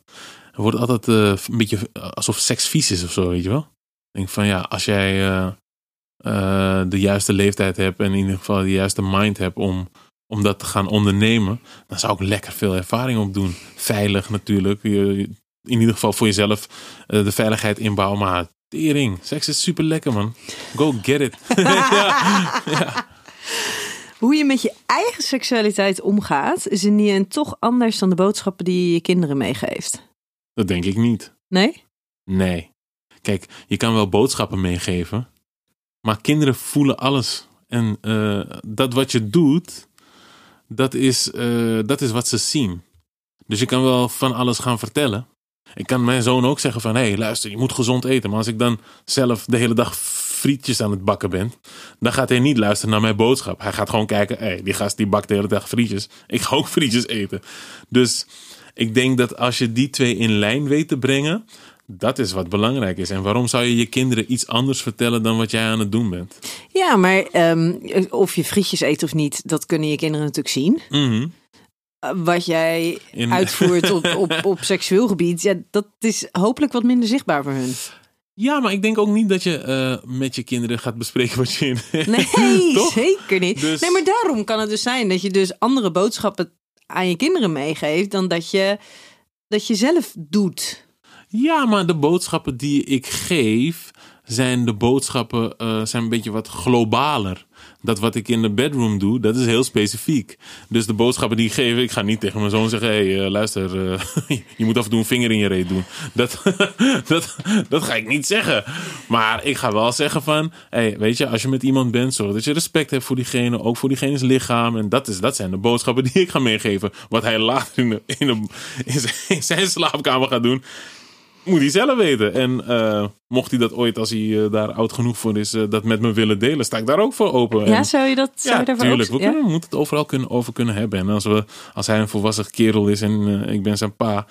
wordt altijd eh, een beetje alsof seks vies is of zo, weet je wel. Ik denk van ja, als jij eh, de juiste leeftijd hebt en in ieder geval de juiste mind hebt om, om dat te gaan ondernemen, dan zou ik lekker veel ervaring opdoen. Veilig natuurlijk. Je- in ieder geval voor jezelf de veiligheid inbouwen. Maar tering, seks is super lekker man. Go get it. ja, ja. Hoe je met je eigen seksualiteit omgaat, is in die end toch anders dan de boodschappen die je je kinderen meegeeft. Dat denk ik niet. Nee? Nee. Kijk, je kan wel boodschappen meegeven, maar kinderen voelen alles. En eh, dat wat je doet, dat is, eh, dat is wat ze zien. Dus je kan wel van alles gaan vertellen. Ik kan mijn zoon ook zeggen van, hé, hey, luister, je moet gezond eten. Maar als ik dan zelf de hele dag frietjes aan het bakken ben, dan gaat hij niet luisteren naar mijn boodschap. Hij gaat gewoon kijken, hey, die gast die bakt de hele dag frietjes. Ik ga ook frietjes eten. Dus ik denk dat als je die twee in lijn weet te brengen, dat is wat belangrijk is. En waarom zou je je kinderen iets anders vertellen dan wat jij aan het doen bent? Ja, maar ehm, of je frietjes eet of niet, dat kunnen je kinderen natuurlijk zien. Uh, Wat jij In- uitvoert op, op, op seksueel gebied, ja, dat is hopelijk wat minder zichtbaar voor hun. Ja, maar ik denk ook niet dat je eh, met je kinderen gaat bespreken wat je in. Nee, zeker niet. Dus- Nee, maar daarom kan het dus zijn dat je dus andere boodschappen aan je kinderen meegeeft dan dat je, dat je zelf doet. Ja, maar de boodschappen die ik geef zijn de boodschappen eh, zijn een beetje wat globaler. Dat wat ik in de bedroom doe, dat is heel specifiek. Dus de boodschappen die ik geef, ik ga niet tegen mijn zoon zeggen: hé, hey, eh, luister, eh, je moet af en toe een vinger in je reet doen. Dat, dat, dat ga ik niet zeggen. Maar ik ga wel zeggen: van, hey, weet je, als je met iemand bent, zorg dat je respect hebt voor diegene, ook voor diegene's lichaam. En dat, is, dat zijn de boodschappen die ik ga meegeven. Wat hij later in, de, in, in zijn slaapkamer gaat doen moet hij zelf weten. En uh, mocht hij dat ooit, als hij uh, daar oud genoeg voor is, uh, dat met me willen delen, sta ik daar ook voor open. Ja, en, zou je dat zou ja, je daarvoor tuurlijk. Ook, we, kunnen, we moeten het overal kunnen, over kunnen hebben. En als, we, als hij een volwassen kerel is en ik ben zijn pa,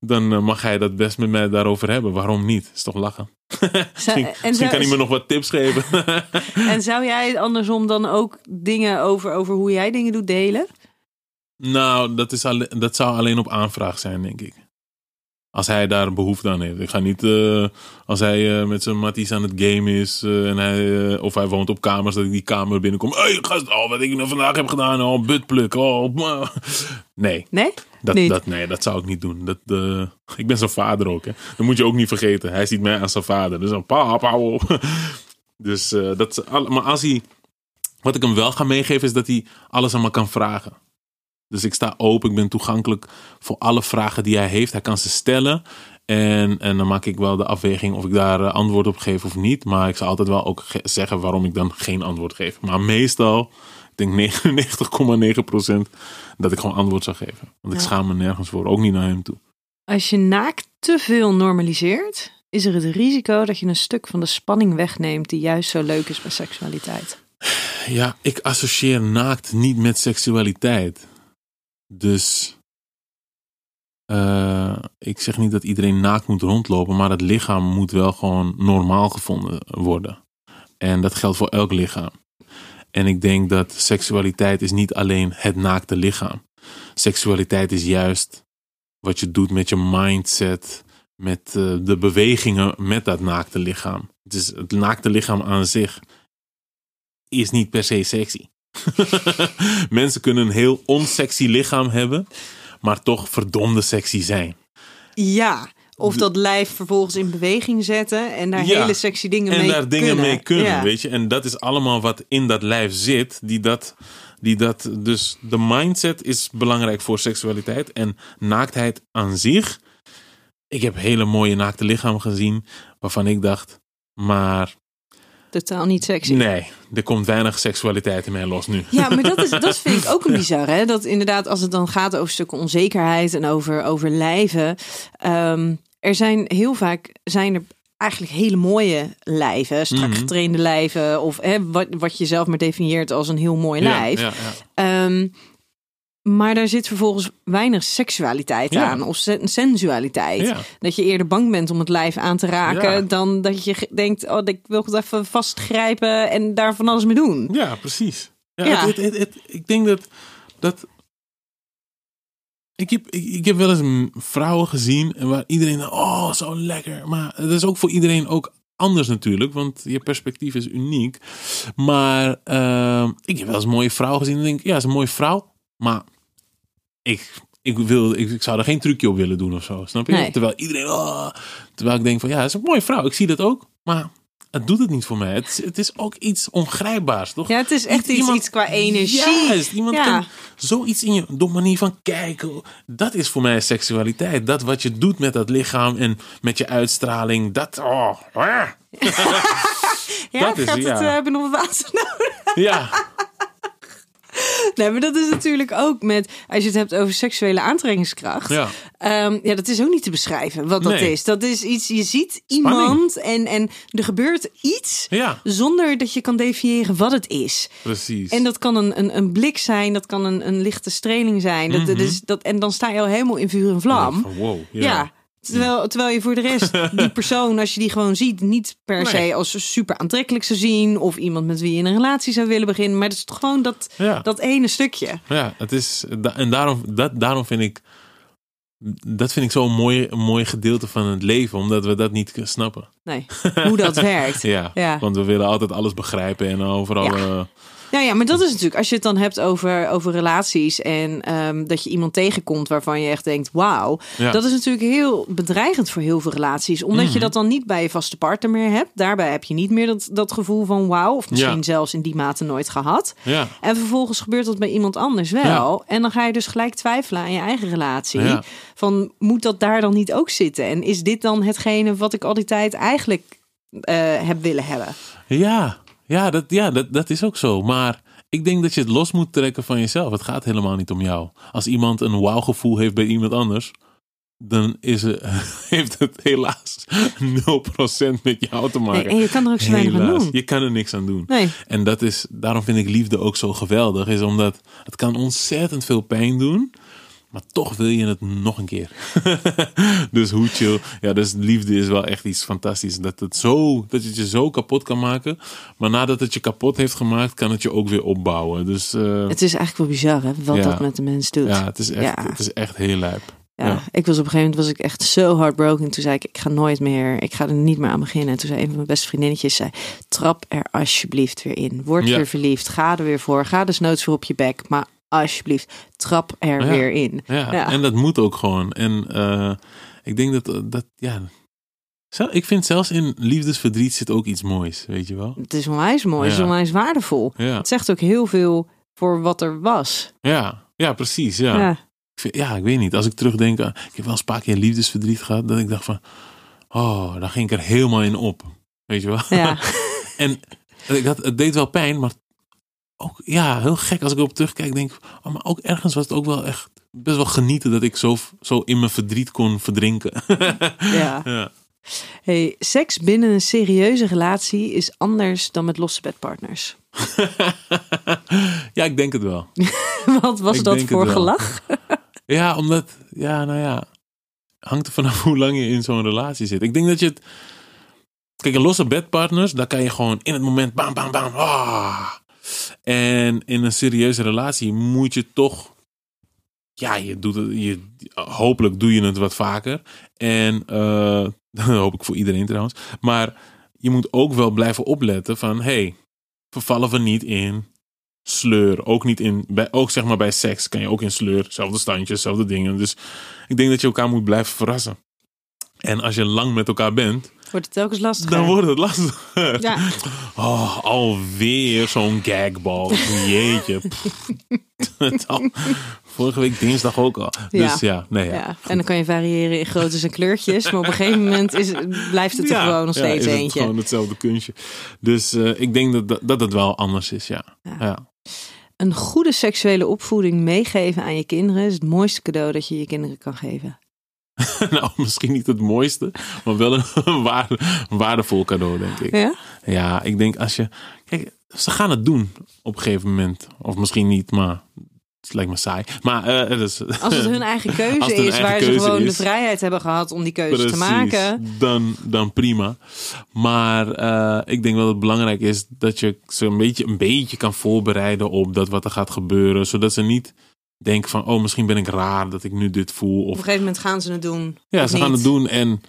dan mag hij dat best met mij daarover hebben. Waarom niet? Is toch lachen? misschien, kan hij me nog wat tips geven. en zou jij andersom dan ook dingen over, over hoe jij dingen doet delen? Nou, dat, is alleen, dat zou alleen op aanvraag zijn, denk ik. Als hij daar een behoefte aan heeft. Ik ga niet, uh, als hij uh, met zijn matties aan het game is. Uh, en hij, of hij woont op kamers, dat ik die kamer binnenkom. Hé, hey, gast, oh, wat ik nou vandaag heb gedaan. Oh, buttpluk. Oh, nee. Nee? Dat, niet. dat, nee, dat zou ik niet doen. Dat, ik ben zijn vader ook. Hè. Dat moet je ook niet vergeten. Hij ziet mij als zijn vader. Dus een pa, hou op. Dus dat, maar als hij, wat ik hem wel ga meegeven, is dat hij alles aan me kan vragen. Dus ik sta open, ik ben toegankelijk voor alle vragen die hij heeft. Hij kan ze stellen. En, en dan maak ik wel de afweging of ik daar antwoord op geef of niet. Maar ik zal altijd wel ook zeggen waarom ik dan geen antwoord geef. Maar meestal, ik denk 99,9% dat ik gewoon antwoord zou geven. Want ik ja. schaam me nergens voor, ook niet naar hem toe. Als je naakt te veel normaliseert, is er het risico dat je een stuk van de spanning wegneemt die juist zo leuk is bij seksualiteit. Ja, ik associeer naakt niet met seksualiteit. Dus uh, ik zeg niet dat iedereen naakt moet rondlopen, maar het lichaam moet wel gewoon normaal gevonden worden. En dat geldt voor elk lichaam. En ik denk dat seksualiteit is niet alleen het naakte lichaam. Seksualiteit is juist wat je doet met je mindset, met uh, de bewegingen met dat naakte lichaam. Het, is, het naakte lichaam aan zich is niet per se sexy. Mensen kunnen een heel onsexy lichaam hebben, maar toch verdomde sexy zijn. Ja, of dat lijf vervolgens in beweging zetten en daar ja, hele sexy dingen en mee daar dingen mee kunnen, Ja. weet je. En dat is allemaal wat in dat lijf zit, die dat, die dat, dus de mindset is belangrijk voor seksualiteit en naaktheid aan zich. Ik heb hele mooie naakte lichamen gezien, waarvan ik dacht, maar Totaal niet sexy. nee, er komt weinig seksualiteit in mij los nu. Ja, maar dat, is, dat vind ik ook een bizar. Hè? Dat inderdaad, als het dan gaat over stukken onzekerheid en over, over lijven. ehm, er zijn heel vaak zijn er eigenlijk hele mooie lijven, strak Mhm. getrainde lijven. Of hè, wat, wat je zelf maar definieert als een heel mooi lijf. Ja, ja, ja. Ehm, maar daar zit vervolgens weinig seksualiteit Ja. aan of sen- sensualiteit. Ja. Dat je eerder bang bent om het lijf aan te raken Ja. dan dat je denkt: oh, ik wil het even vastgrijpen en daar van alles mee doen. Ja, precies. Ja, Ja. Het, het, het, het- ik denk dat. dat ik, heb, ik, ik heb wel eens vrouwen gezien en waar iedereen. Oh, zo lekker. Maar het is ook voor iedereen ook anders natuurlijk, want je perspectief is uniek. Maar ehm, ik heb wel eens een mooie vrouw gezien en denk ik, ja, is een mooie vrouw. Maar ik, ik, wil, ik, ik zou er geen trucje op willen doen of zo. Snap je? Nee. Terwijl iedereen. oh, terwijl ik denk van ja, het is een mooie vrouw. Ik zie dat ook. Maar het doet het niet voor mij. Het, is- het is ook iets ongrijpbaars, toch? Ja, het is echt iets, iemand- iets qua energie. Juist, iemand Ja. kan zoiets in je, door manier van kijken. Dat is voor mij seksualiteit. Dat wat je doet met dat lichaam en met je uitstraling. Dat, oh, ah. Ja, dat is- gaat het ja. eh, hebben nog water nodig? ja. Nee, maar dat is natuurlijk ook met, als je het hebt over seksuele aantrekkingskracht. Ja. Ehm, ja, dat is ook niet te beschrijven wat dat Nee. is. Dat is iets, je ziet Spanning. iemand en, en er gebeurt iets Ja, zonder dat je kan definiëren wat het is. precies. En dat kan een, een, een blik zijn, dat kan een, een lichte streling zijn. Dat, dat is, dat, en dan sta je al helemaal in vuur en vlam. Wow. Ja. Terwijl, terwijl je voor de rest die persoon, als je die gewoon ziet, niet per Nee. se als super aantrekkelijk zou zien. Of iemand met wie je een relatie zou willen beginnen. Maar het is toch gewoon dat, Ja. dat ene stukje. Ja, het is, en daarom, dat, daarom vind ik, dat vind ik zo'n mooi, een mooi gedeelte van het leven, omdat we dat niet kunnen snappen. Nee, hoe dat werkt. Ja, Ja. want we willen altijd alles begrijpen en overal. Ja. Nou ja, maar dat is natuurlijk, als je het dan hebt over, over relaties en ehm, dat je iemand tegenkomt waarvan je echt denkt, wauw. Ja. Dat is natuurlijk heel bedreigend voor heel veel relaties. Omdat Mhm. je dat dan niet bij je vaste partner meer hebt. Daarbij heb je niet meer dat, dat gevoel van wauw. Of misschien Ja. zelfs in die mate nooit gehad. Ja. En vervolgens gebeurt dat bij iemand anders wel. En dan ga je dus gelijk twijfelen aan je eigen relatie. Van moet dat daar dan niet ook zitten? En is dit dan hetgene wat ik al die tijd eigenlijk eh, heb willen hebben? Ja, ja, dat, ja dat, dat is ook zo. Maar ik denk dat je het los moet trekken van jezelf. Het gaat helemaal niet om jou. Als iemand een wauw-gevoel heeft bij iemand anders, dan is het, heeft het helaas 0% met jou te maken. Nee, en je kan er ook zo weinig aan doen. Je kan er niks aan doen. Nee. En dat is, daarom vind ik liefde ook zo geweldig. Is omdat het kan ontzettend veel pijn doen. Maar toch wil je het nog een keer. dus hoe chill. Ja, dus liefde is wel echt iets fantastisch. Dat het, zo, dat het je zo kapot kan maken. Maar nadat het je kapot heeft gemaakt, kan het je ook weer opbouwen. Dus eh, Het is eigenlijk wel bizar hè, wat Ja. dat met de mens doet. ja, het is, echt, Ja. het is echt heel lijp. Ja, Ja. ik was op een gegeven moment was ik echt zo heartbroken. Toen zei ik, ik ga nooit meer, ik ga er niet meer aan beginnen. En toen zei een van mijn beste vriendinnetjes, zei, trap er alsjeblieft weer in. Word Ja. weer verliefd, ga er weer voor. Ga dus noods voor op je bek, maar alsjeblieft, trap er Ja. weer in. Ja, Ja. en dat moet ook gewoon. En eh, ik denk dat, dat ja... Ik vind zelfs in liefdesverdriet zit ook iets moois, weet je wel? Het is onwijs mooi, het is onwijs waardevol. Ja, Het zegt ook heel veel voor wat er was. ja, ja precies. Ja. Ja. Ik vind- ja, ik weet niet. Als ik terugdenk, ik heb wel eens een paar keer liefdesverdriet gehad, dat ik dacht van, oh, daar ging ik er helemaal in op. Weet je wel? Ja. en ik had, het deed wel pijn, maar ook, ja, heel gek als ik erop terugkijk, denk ik, oh, maar ook ergens was het ook wel echt best wel genieten dat ik zo, zo in mijn verdriet kon verdrinken. ja. ja. Hey, seks binnen een serieuze relatie is anders dan met losse bedpartners. ja, ik denk het wel. Wat was Ik dat voor gelach? Ja, omdat, ja, nou ja, hangt er vanaf hoe lang je in zo'n relatie zit. Ik denk dat je het, kijk, losse bedpartners, daar kan je gewoon in het moment, bam, bam, bam, ah. En in een serieuze relatie moet je toch, ja, je doet het, je, hopelijk doe je het wat vaker. En, eh, dat hoop ik voor iedereen trouwens. Maar je moet ook wel blijven opletten van, hey, vervallen we niet in sleur. Ook niet in, bij, ook zeg maar bij seks kan je ook in sleur. Zelfde standjes, zelfde dingen. Dus ik denk dat je elkaar moet blijven verrassen. En als je lang met elkaar bent, Wordt het telkens lastiger? dan wordt het lastiger. Ja, Oh, alweer zo'n gagbal. Jeetje. Al- Vorige week dinsdag ook al. Dus ja, nee, ja. ja. En dan kan je variëren in groottes en kleurtjes. Maar op een gegeven moment is, blijft het er Ja, gewoon nog ja, steeds is het eentje. gewoon hetzelfde kunstje. Dus eh, ik denk dat, dat, dat het wel anders is, ja. Ja. ja. Een goede seksuele opvoeding meegeven aan je kinderen is het mooiste cadeau dat je je kinderen kan geven. nou, misschien niet het mooiste, maar wel een, waarde, een waardevol cadeau, denk ik. Ja? Ja, ik denk als je. Kijk, ze gaan het doen op een gegeven moment. Of misschien niet, maar het lijkt me saai. Maar eh, Als het hun eigen keuze hun is, eigen waar ze gewoon is. de vrijheid hebben gehad om die keuze precies, te maken. Dan, dan prima. Maar eh, ik denk wel dat het belangrijk is dat je ze een beetje, een beetje kan voorbereiden op dat wat er gaat gebeuren. Zodat ze niet denken van, oh, misschien ben ik raar dat ik nu dit voel. Op Of een gegeven moment gaan ze het doen. Ja, ze gaan het doen en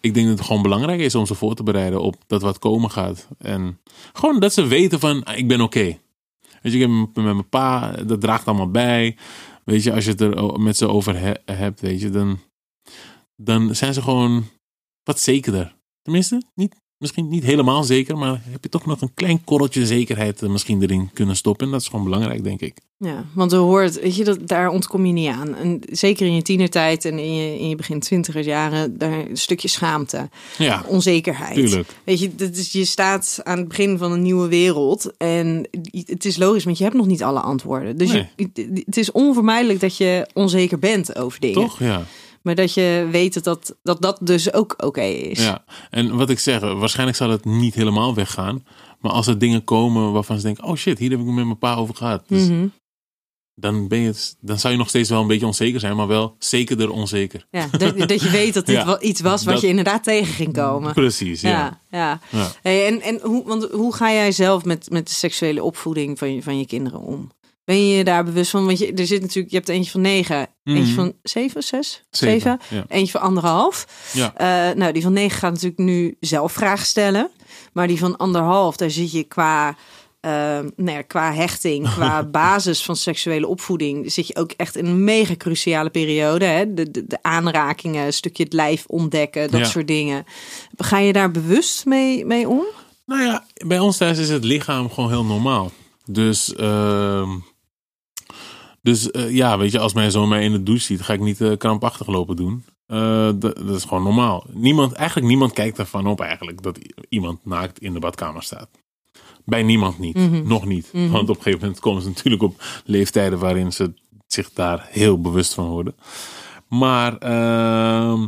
ik denk dat het gewoon belangrijk is om ze voor te bereiden op dat wat komen gaat. En gewoon dat ze weten van, ah, ik ben oké. Weet je, ik heb met mijn pa, dat draagt allemaal bij. Weet je, als je het er met ze over he- hebt, weet je, dan, dan zijn ze gewoon wat zekerder. Tenminste, niet, misschien niet helemaal zeker, maar heb je toch nog een klein korreltje zekerheid eh, misschien erin kunnen stoppen. En dat is gewoon belangrijk, denk ik. Ja, want er hoort, weet je, dat, daar ontkom je niet aan. En zeker in je tienertijd en in je, in je begin twintiger jaren, daar een stukje schaamte, Ja, onzekerheid. tuurlijk. Weet je, dat is, je staat aan het begin van een nieuwe wereld en het is logisch, want je hebt nog niet alle antwoorden. Dus je, het is onvermijdelijk dat je onzeker bent over dingen. Toch? Ja. Maar dat je weet dat dat, dat, dat dus ook oké is. Ja, en wat ik zeg, waarschijnlijk zal het niet helemaal weggaan. Maar als er dingen komen waarvan ze denken: oh shit, hier heb ik het met mijn pa over gehad. Dus Mhm. dan, ben je dan zou je nog steeds wel een beetje onzeker zijn, maar wel zekerder onzeker. ja dat, dat je weet dat dit Ja, wel iets was wat je inderdaad tegen ging komen. Precies, ja. Ja, ja. Ja. Hey, en en hoe, want hoe ga jij zelf met, met de seksuele opvoeding van je, van je kinderen om? Ben je je daar bewust van? Want je, er zit natuurlijk, je hebt eentje van negen, eentje Mhm. van zeven, zes, Zeven, zeven, ja. eentje van anderhalf. Ja. Eh, nou, die van negen gaat natuurlijk nu zelf vragen stellen. Maar die van anderhalf, daar zit je qua ehm, nou ja, qua hechting, qua basis van seksuele opvoeding, zit je ook echt in een mega cruciale periode. Hè? De, de, de aanrakingen, een stukje het lijf ontdekken, dat Ja. soort dingen. Ga je daar bewust mee, mee om? Nou ja, bij ons thuis is het lichaam gewoon heel normaal. Dus, ehm, dus eh, ja, weet je, als mijn zoon mij in de douche ziet, ga ik niet eh, krampachtig lopen doen. Eh, dat, dat is gewoon normaal. Niemand, eigenlijk niemand kijkt ervan op eigenlijk dat iemand naakt in de badkamer staat. Bij niemand niet. Mhm. Nog niet. Want op een gegeven moment komen ze natuurlijk op leeftijden waarin ze zich daar heel bewust van worden. Maar ehm,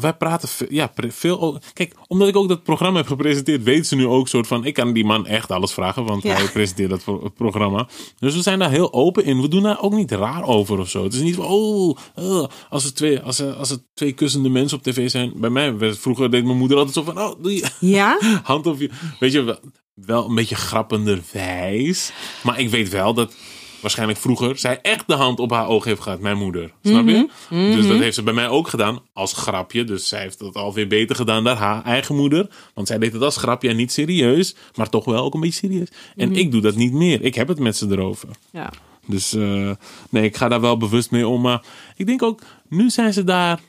wij praten ja, veel over. Kijk, omdat ik ook dat programma heb gepresenteerd, weten ze nu ook soort van. Ik kan die man echt alles vragen, want Ja. hij presenteert dat pro- programma. Dus we zijn daar heel open in. We doen daar ook niet raar over of zo. Het is niet van, oh, eh, als, er twee, als, er, als er twee kussende mensen op tv zijn. Bij mij, vroeger deed mijn moeder altijd zo van, oh, doe je Ja? hand op je. Weet je, wel, wel een beetje grappenderwijs. Maar ik weet wel dat waarschijnlijk vroeger zij echt de hand op haar oog heeft gehad, mijn moeder. Snap je? Dus dat heeft ze bij mij ook gedaan als grapje. Dus zij heeft dat alweer beter gedaan dan haar eigen moeder. Want zij deed het als grapje en niet serieus. Maar toch wel ook een beetje serieus. En ik doe dat niet meer. Ik heb het met ze erover. Ja. Dus eh, nee, ik ga daar wel bewust mee om. Maar ik denk ook, nu zijn ze daar.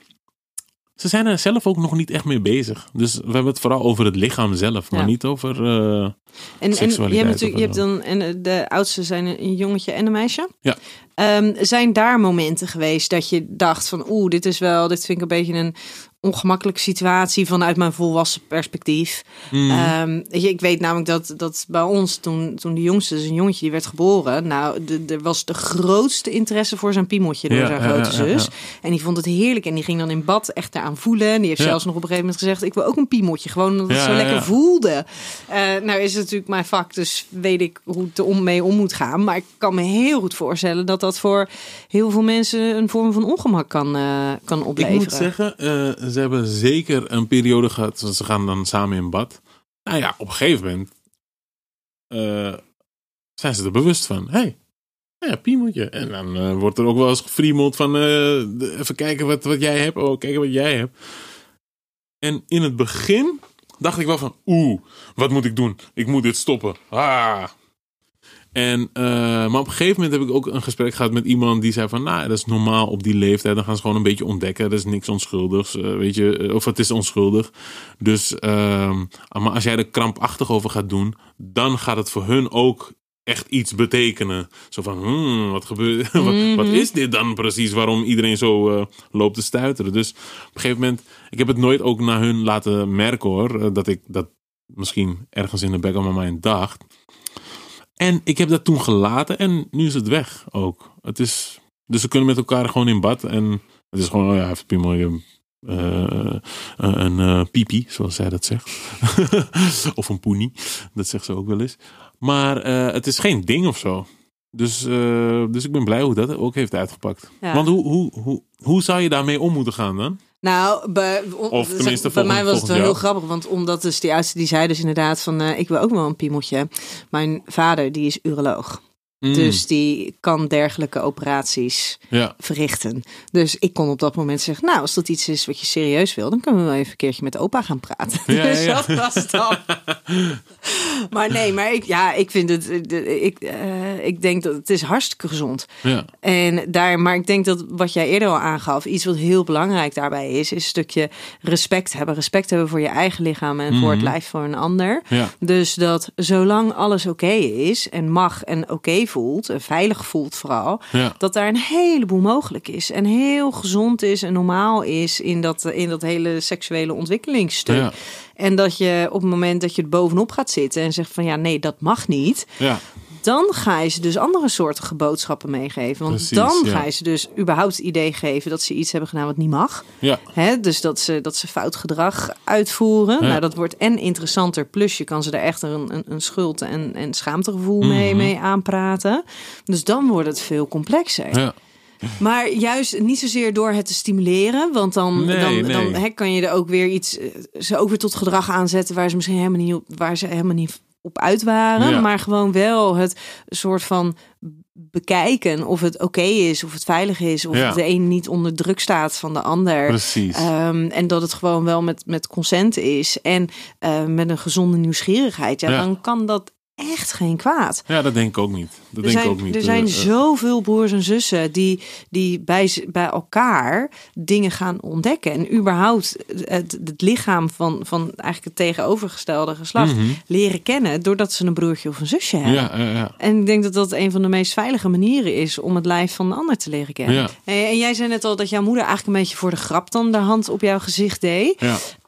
Ze zijn er zelf ook nog niet echt mee bezig. Dus we hebben het vooral over het lichaam zelf, maar Ja. niet over. eh, En, en je Seksualiteit hebt natuurlijk, je hebt dan, en de oudste zijn een jongetje en een meisje. Ja. Ehm, zijn daar momenten geweest dat je dacht van, oeh, dit is wel, dit vind ik een beetje een ongemakkelijke situatie vanuit mijn volwassen perspectief. mm, Ehm, weet je, ik weet namelijk dat, dat bij ons, toen, toen de jongste, dus een jongetje, die werd geboren, nou, er was de grootste interesse voor zijn piemeltje door Ja, zijn grote ja, ja, zus. En die vond het heerlijk en die ging dan in bad echt eraan voelen. En die heeft zelfs nog op een gegeven moment gezegd, ik wil ook een piemeltje, gewoon omdat het zo lekker voelde. Eh, nou is het natuurlijk mijn vak, dus weet ik hoe het er om mee om moet gaan. Maar ik kan me heel goed voorstellen dat dat voor heel veel mensen een vorm van ongemak kan, eh, kan ik opleveren. moet zeggen, eh, ze hebben zeker een periode gehad. Ze gaan dan samen in bad. Nou ja, op een gegeven moment eh, zijn ze er bewust van. Hey, ja, piemeltje. En dan eh, wordt er ook wel eens gefriemeld van... eh, even kijken wat, wat jij hebt. Oh, kijken wat jij hebt. En in het begin dacht ik wel van... Oeh, wat moet ik doen? Ik moet dit stoppen. Ah. En, eh, maar op een gegeven moment heb ik ook een gesprek gehad met iemand die zei van... Nou, dat is normaal op die leeftijd. Dan gaan ze gewoon een beetje ontdekken. Er is niks onschuldigs. eh, weet je, eh, of het is onschuldig. Dus, ehm, maar als jij er krampachtig over gaat doen... dan gaat het voor hun ook echt iets betekenen. Zo van, hmm, wat gebeurt... wat, wat is dit dan precies? Waarom iedereen zo loopt te stuiteren? Dus op een gegeven moment... Ik heb het nooit ook naar hun laten merken hoor. Dat ik dat misschien ergens in de back of my mind dacht. En ik heb dat toen gelaten en nu is het weg ook. Het is, dus ze kunnen met elkaar gewoon in bad. En het is gewoon, oh ja, piemel, je eh, eh, een pipi, zoals zij dat zegt. of een poenie, dat zegt ze ook wel eens. Maar het is geen ding of zo. Dus, dus ik ben blij hoe dat ook heeft uitgepakt. Ja. Want hoe, hoe, hoe, hoe zou je daarmee om moeten gaan dan? Nou, bij, Of tenminste bij mij was het wel heel grappig. Want omdat dus die oudste die zei dus inderdaad van... eh, ik wil ook wel een piemeltje. Mijn vader die is uroloog. Mm, Dus die kan dergelijke operaties ja. verrichten. Dus ik kon op dat moment zeggen... nou, als dat iets is wat je serieus wil... dan kunnen we wel even een keertje met opa gaan praten. Ja, dus ja. dat was dan. maar nee, maar ik, ja, ik vind het... eh, Ik, eh, ik denk dat het is hartstikke gezond ja. en daar, maar ik denk dat wat jij eerder al aangaf, iets wat heel belangrijk daarbij is, is een stukje respect hebben. Respect hebben voor je eigen lichaam en voor het Mhm. lijf van een ander. Dus dat zolang alles oké is en mag en oké voelt, en veilig voelt vooral, Ja. dat daar een heleboel mogelijk is. En heel gezond is en normaal is in dat, in dat hele seksuele ontwikkelingsstuk. Ja. En dat je op het moment dat je er bovenop gaat zitten en zegt van ja, nee, dat mag niet Ja. Dan ga je ze dus andere soorten boodschappen meegeven. Want Precies, dan ja. ga je ze dus überhaupt het idee geven dat ze iets hebben gedaan wat niet mag. Ja. Hè? Dus dat ze, dat ze fout gedrag uitvoeren. Ja. Nou, dat wordt en interessanter. Plus je kan ze er echt een, een, een schuld- en, en schaamtegevoel Mhm. mee, mee aanpraten. Dus dan wordt het veel complexer. Ja. Maar juist niet zozeer door het te stimuleren. Want dan, Nee, dan, nee. dan kan je er ook weer iets. eh, Ze ook weer tot gedrag aanzetten waar ze misschien helemaal niet waar ze helemaal niet op uit waren. Ja. Maar gewoon wel het soort van bekijken of het oké is, of het veilig is, of Ja. de een niet onder druk staat van de ander. Precies. Ehm, en dat het gewoon wel met, met consent is en eh, met een gezonde nieuwsgierigheid. Ja, Ja. dan kan dat echt geen kwaad. Ja, dat denk ik ook niet. Dat Er denk zijn, ik ook niet. er zijn eh, zoveel broers en zussen die, die bij, bij elkaar dingen gaan ontdekken. En überhaupt het, het lichaam van, van eigenlijk het tegenovergestelde geslacht Mhm. leren kennen. doordat ze een broertje of een zusje hebben. ja, ja, ja. En ik denk dat dat een van de meest veilige manieren is om het lijf van de ander te leren kennen. Ja. Hey, En jij zei net al dat jouw moeder eigenlijk een beetje voor de grap dan de hand op jouw gezicht deed.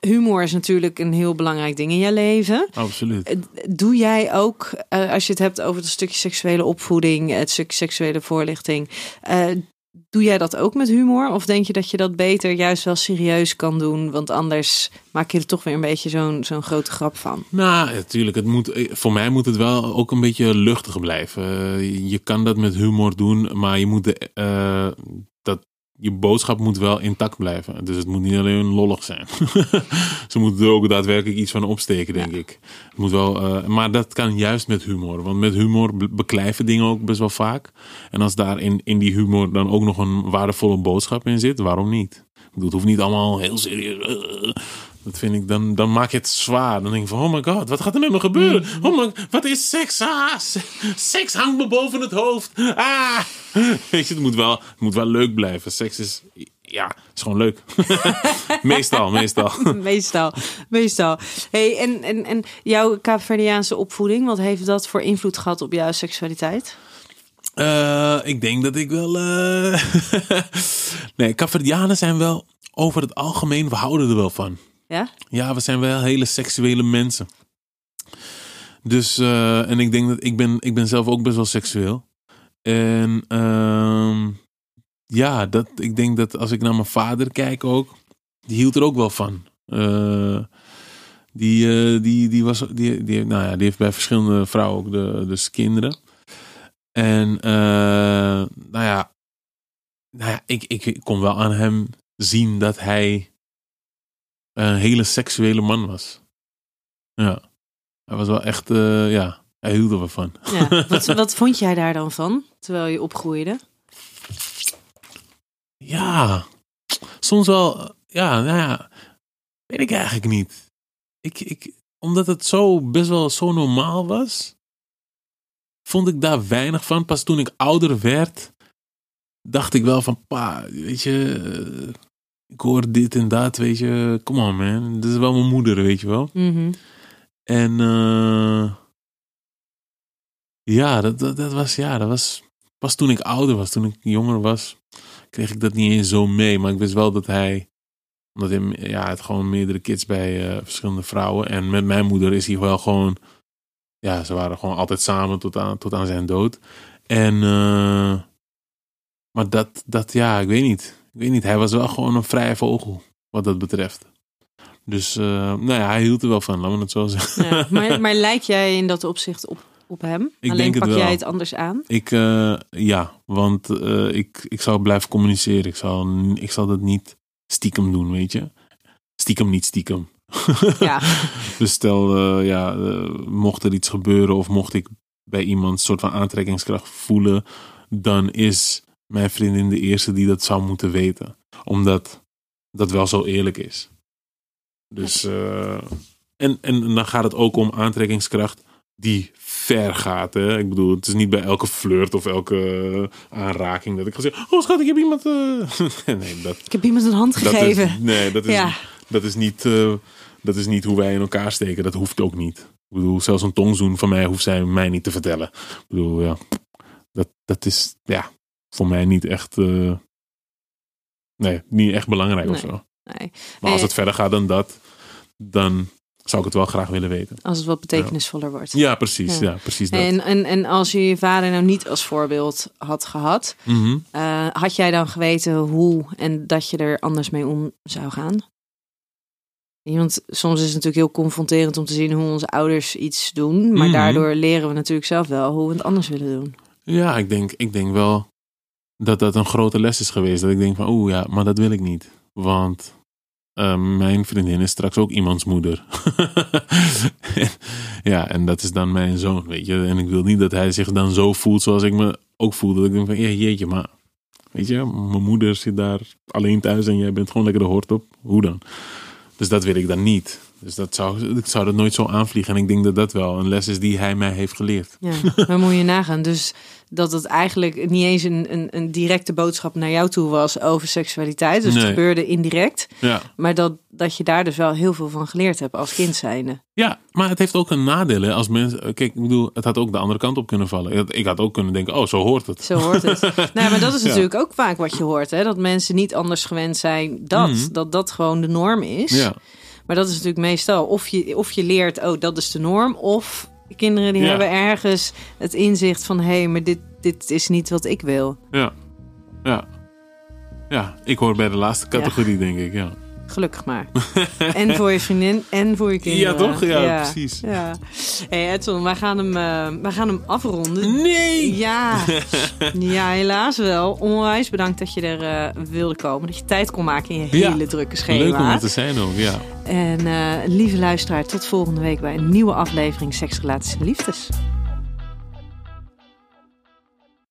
Humor is natuurlijk een heel belangrijk ding in je leven. absoluut. Eh, Doe jij ook, eh, als je het hebt over het stukje seksuele opvoeding, het stukje seksuele voorlichting, eh, doe jij dat ook met humor? Of denk je dat je dat beter juist wel serieus kan doen? Want anders maak je er toch weer een beetje zo'n zo'n grote grap van. Nou, natuurlijk. Het moet, voor mij moet het wel ook een beetje luchtig blijven. Je kan dat met humor doen, maar je moet de, dat, je boodschap moet wel intact blijven. Dus het moet niet alleen lollig zijn. Ze moeten er ook daadwerkelijk iets van opsteken, denk ik. Het moet wel, eh, maar dat kan juist met humor. Want met humor be- beklijven dingen ook best wel vaak. En als daar in, in die humor dan ook nog een waardevolle boodschap in zit, waarom niet? Ik bedoel, het hoeft niet allemaal heel serieus. Dat vind ik, dan, dan maak je het zwaar. Dan denk ik van, oh my god, wat gaat er nou nog gebeuren? Oh my, wat is seks? Ah, se- seks hangt me boven het hoofd. Ah. Weet je, het moet, wel, het moet wel leuk blijven. Seks is, ja, is gewoon leuk. meestal, meestal. meestal, meestal. Hey, en, en, en jouw Kaapverdiaanse opvoeding, wat heeft dat voor invloed gehad op jouw seksualiteit? Eh, ik denk dat ik wel. eh nee, Caverdianen zijn wel over het algemeen, we houden er wel van. Ja? Ja, we zijn wel hele seksuele mensen. Dus, eh, en ik denk dat ik ben, ik ben zelf ook best wel seksueel. En ehm, ja, dat, ik denk dat als ik naar mijn vader kijk ook, die hield er ook wel van. Eh, die, eh, die, die, was, die, die, nou ja, die heeft bij verschillende vrouwen ook de, dus kinderen. En nou ja, nou ja ik, ik kon wel aan hem zien dat hij een hele seksuele man was. Ja. Hij was wel echt, eh, ja, hij hield er wel van. ja. Wat, wat vond jij daar dan van, terwijl je opgroeide? Ja, soms wel, ja, nou ja, weet ik eigenlijk niet. Ik, ik, omdat het zo best wel zo normaal was, vond ik daar weinig van. Pas toen ik ouder werd, dacht ik wel van, pa, weet je, eh, ik hoor dit en dat, weet je, come on man, dit is wel mijn moeder, weet je wel. Mhm. En eh, ja, dat, dat, dat was, ja, dat was pas toen ik ouder was, toen ik jonger was, kreeg ik dat niet eens zo mee. Maar ik wist wel dat hij, omdat hij, ja, had gewoon meerdere kids bij eh, verschillende vrouwen. En met mijn moeder is hij wel gewoon, ja, ze waren gewoon altijd samen tot aan, tot aan zijn dood. En, eh, maar dat, dat, ja, ik weet niet. Ik weet niet, hij was wel gewoon een vrije vogel, wat dat betreft. Dus, eh, nou ja, hij hield er wel van, laten we het zo zeggen. Ja. Maar, maar lijk jij in dat opzicht op, op hem? Ik Alleen denk pak jij het anders aan? Ik, eh, ja, want eh, ik, ik zou blijven communiceren. Ik zal, ik zal dat niet stiekem doen, weet je. Stiekem niet stiekem. Ja. dus stel, ja, mocht er iets gebeuren of mocht ik bij iemand een soort van aantrekkingskracht voelen, dan is mijn vriendin de eerste die dat zou moeten weten. Omdat dat wel zo eerlijk is. Dus, eh, en, en dan gaat het ook om aantrekkingskracht die ver gaat. Hè? Ik bedoel, het is niet bij elke flirt of elke eh, aanraking dat ik ga zeggen: Oh, schat, ik heb iemand. eh." nee, dat, Ik heb iemand een hand dat gegeven. is, nee, dat is, Ja. dat, is niet, dat is niet hoe wij in elkaar steken. Dat hoeft ook niet. Ik bedoel, zelfs een tongzoen van mij hoeft zij mij niet te vertellen. Ik bedoel, ja, dat, dat is ja, voor mij niet echt. eh, nee, niet echt belangrijk of Nee. zo. Nee. Maar als Eh, het verder gaat dan dat, dan zou ik het wel graag willen weten. Als het wat betekenisvoller wordt. Ja, precies. Ja. Ja, precies dat. En, en, en als je je vader nou niet als voorbeeld had gehad, Mhm. eh, had jij dan geweten hoe en dat je er anders mee om zou gaan? Want soms is het natuurlijk heel confronterend om te zien hoe onze ouders iets doen. Maar Mhm. daardoor leren we natuurlijk zelf wel hoe we het anders willen doen. Ja, ik denk, ik denk wel dat dat een grote les is geweest. Dat ik denk van, oeh ja, maar dat wil ik niet. Want eh, mijn vriendin is straks ook iemands moeder. ja, en dat is dan mijn zoon, weet je. En ik wil niet dat hij zich dan zo voelt zoals ik me ook voel. Dat ik denk van, ja, jeetje, maar... Weet je, mijn moeder zit daar alleen thuis en jij bent gewoon lekker de hort op. Hoe dan? Dus dat wil ik dan niet. Dus dat zou, ik zou dat nooit zo aanvliegen. En ik denk dat dat wel een les is die hij mij heeft geleerd. Ja, maar moet je nagaan. Dus dat het eigenlijk niet eens een, een, een directe boodschap naar jou toe was over seksualiteit. Dus het Nee. gebeurde indirect. Ja. Maar dat, dat je daar dus wel heel veel van geleerd hebt als kind zijnde. ja, maar het heeft ook een nadeel. Hè, als mensen, kijk, ik bedoel, het had ook de andere kant op kunnen vallen. Ik had- ook kunnen denken, oh, zo hoort het. Zo hoort het. nou, maar dat is Ja. natuurlijk ook vaak wat je hoort. Hè? Dat mensen niet anders gewend zijn dat. Mhm. Dat dat gewoon de norm is. Ja, Maar dat is natuurlijk meestal of je, of je leert, oh, dat is de norm. Of kinderen die Ja. hebben ergens het inzicht van... hé, hey, maar dit, dit is niet wat ik wil. ja, ja. Ja, ik hoor bij de laatste categorie, denk ik. Ja, Gelukkig maar. en voor je vriendin en voor je kinderen. ja toch? Ja, precies. Ja. hey Edson, wij gaan hem, eh, wij gaan hem afronden. Nee! Ja. ja, helaas wel. Onwijs bedankt dat je er eh, wilde komen. Dat je tijd kon maken in je Ja. hele drukke schema. Leuk om er te zijn ook, ja. En eh, lieve luisteraar, tot volgende week bij een nieuwe aflevering Seks, Relaties en Liefdes.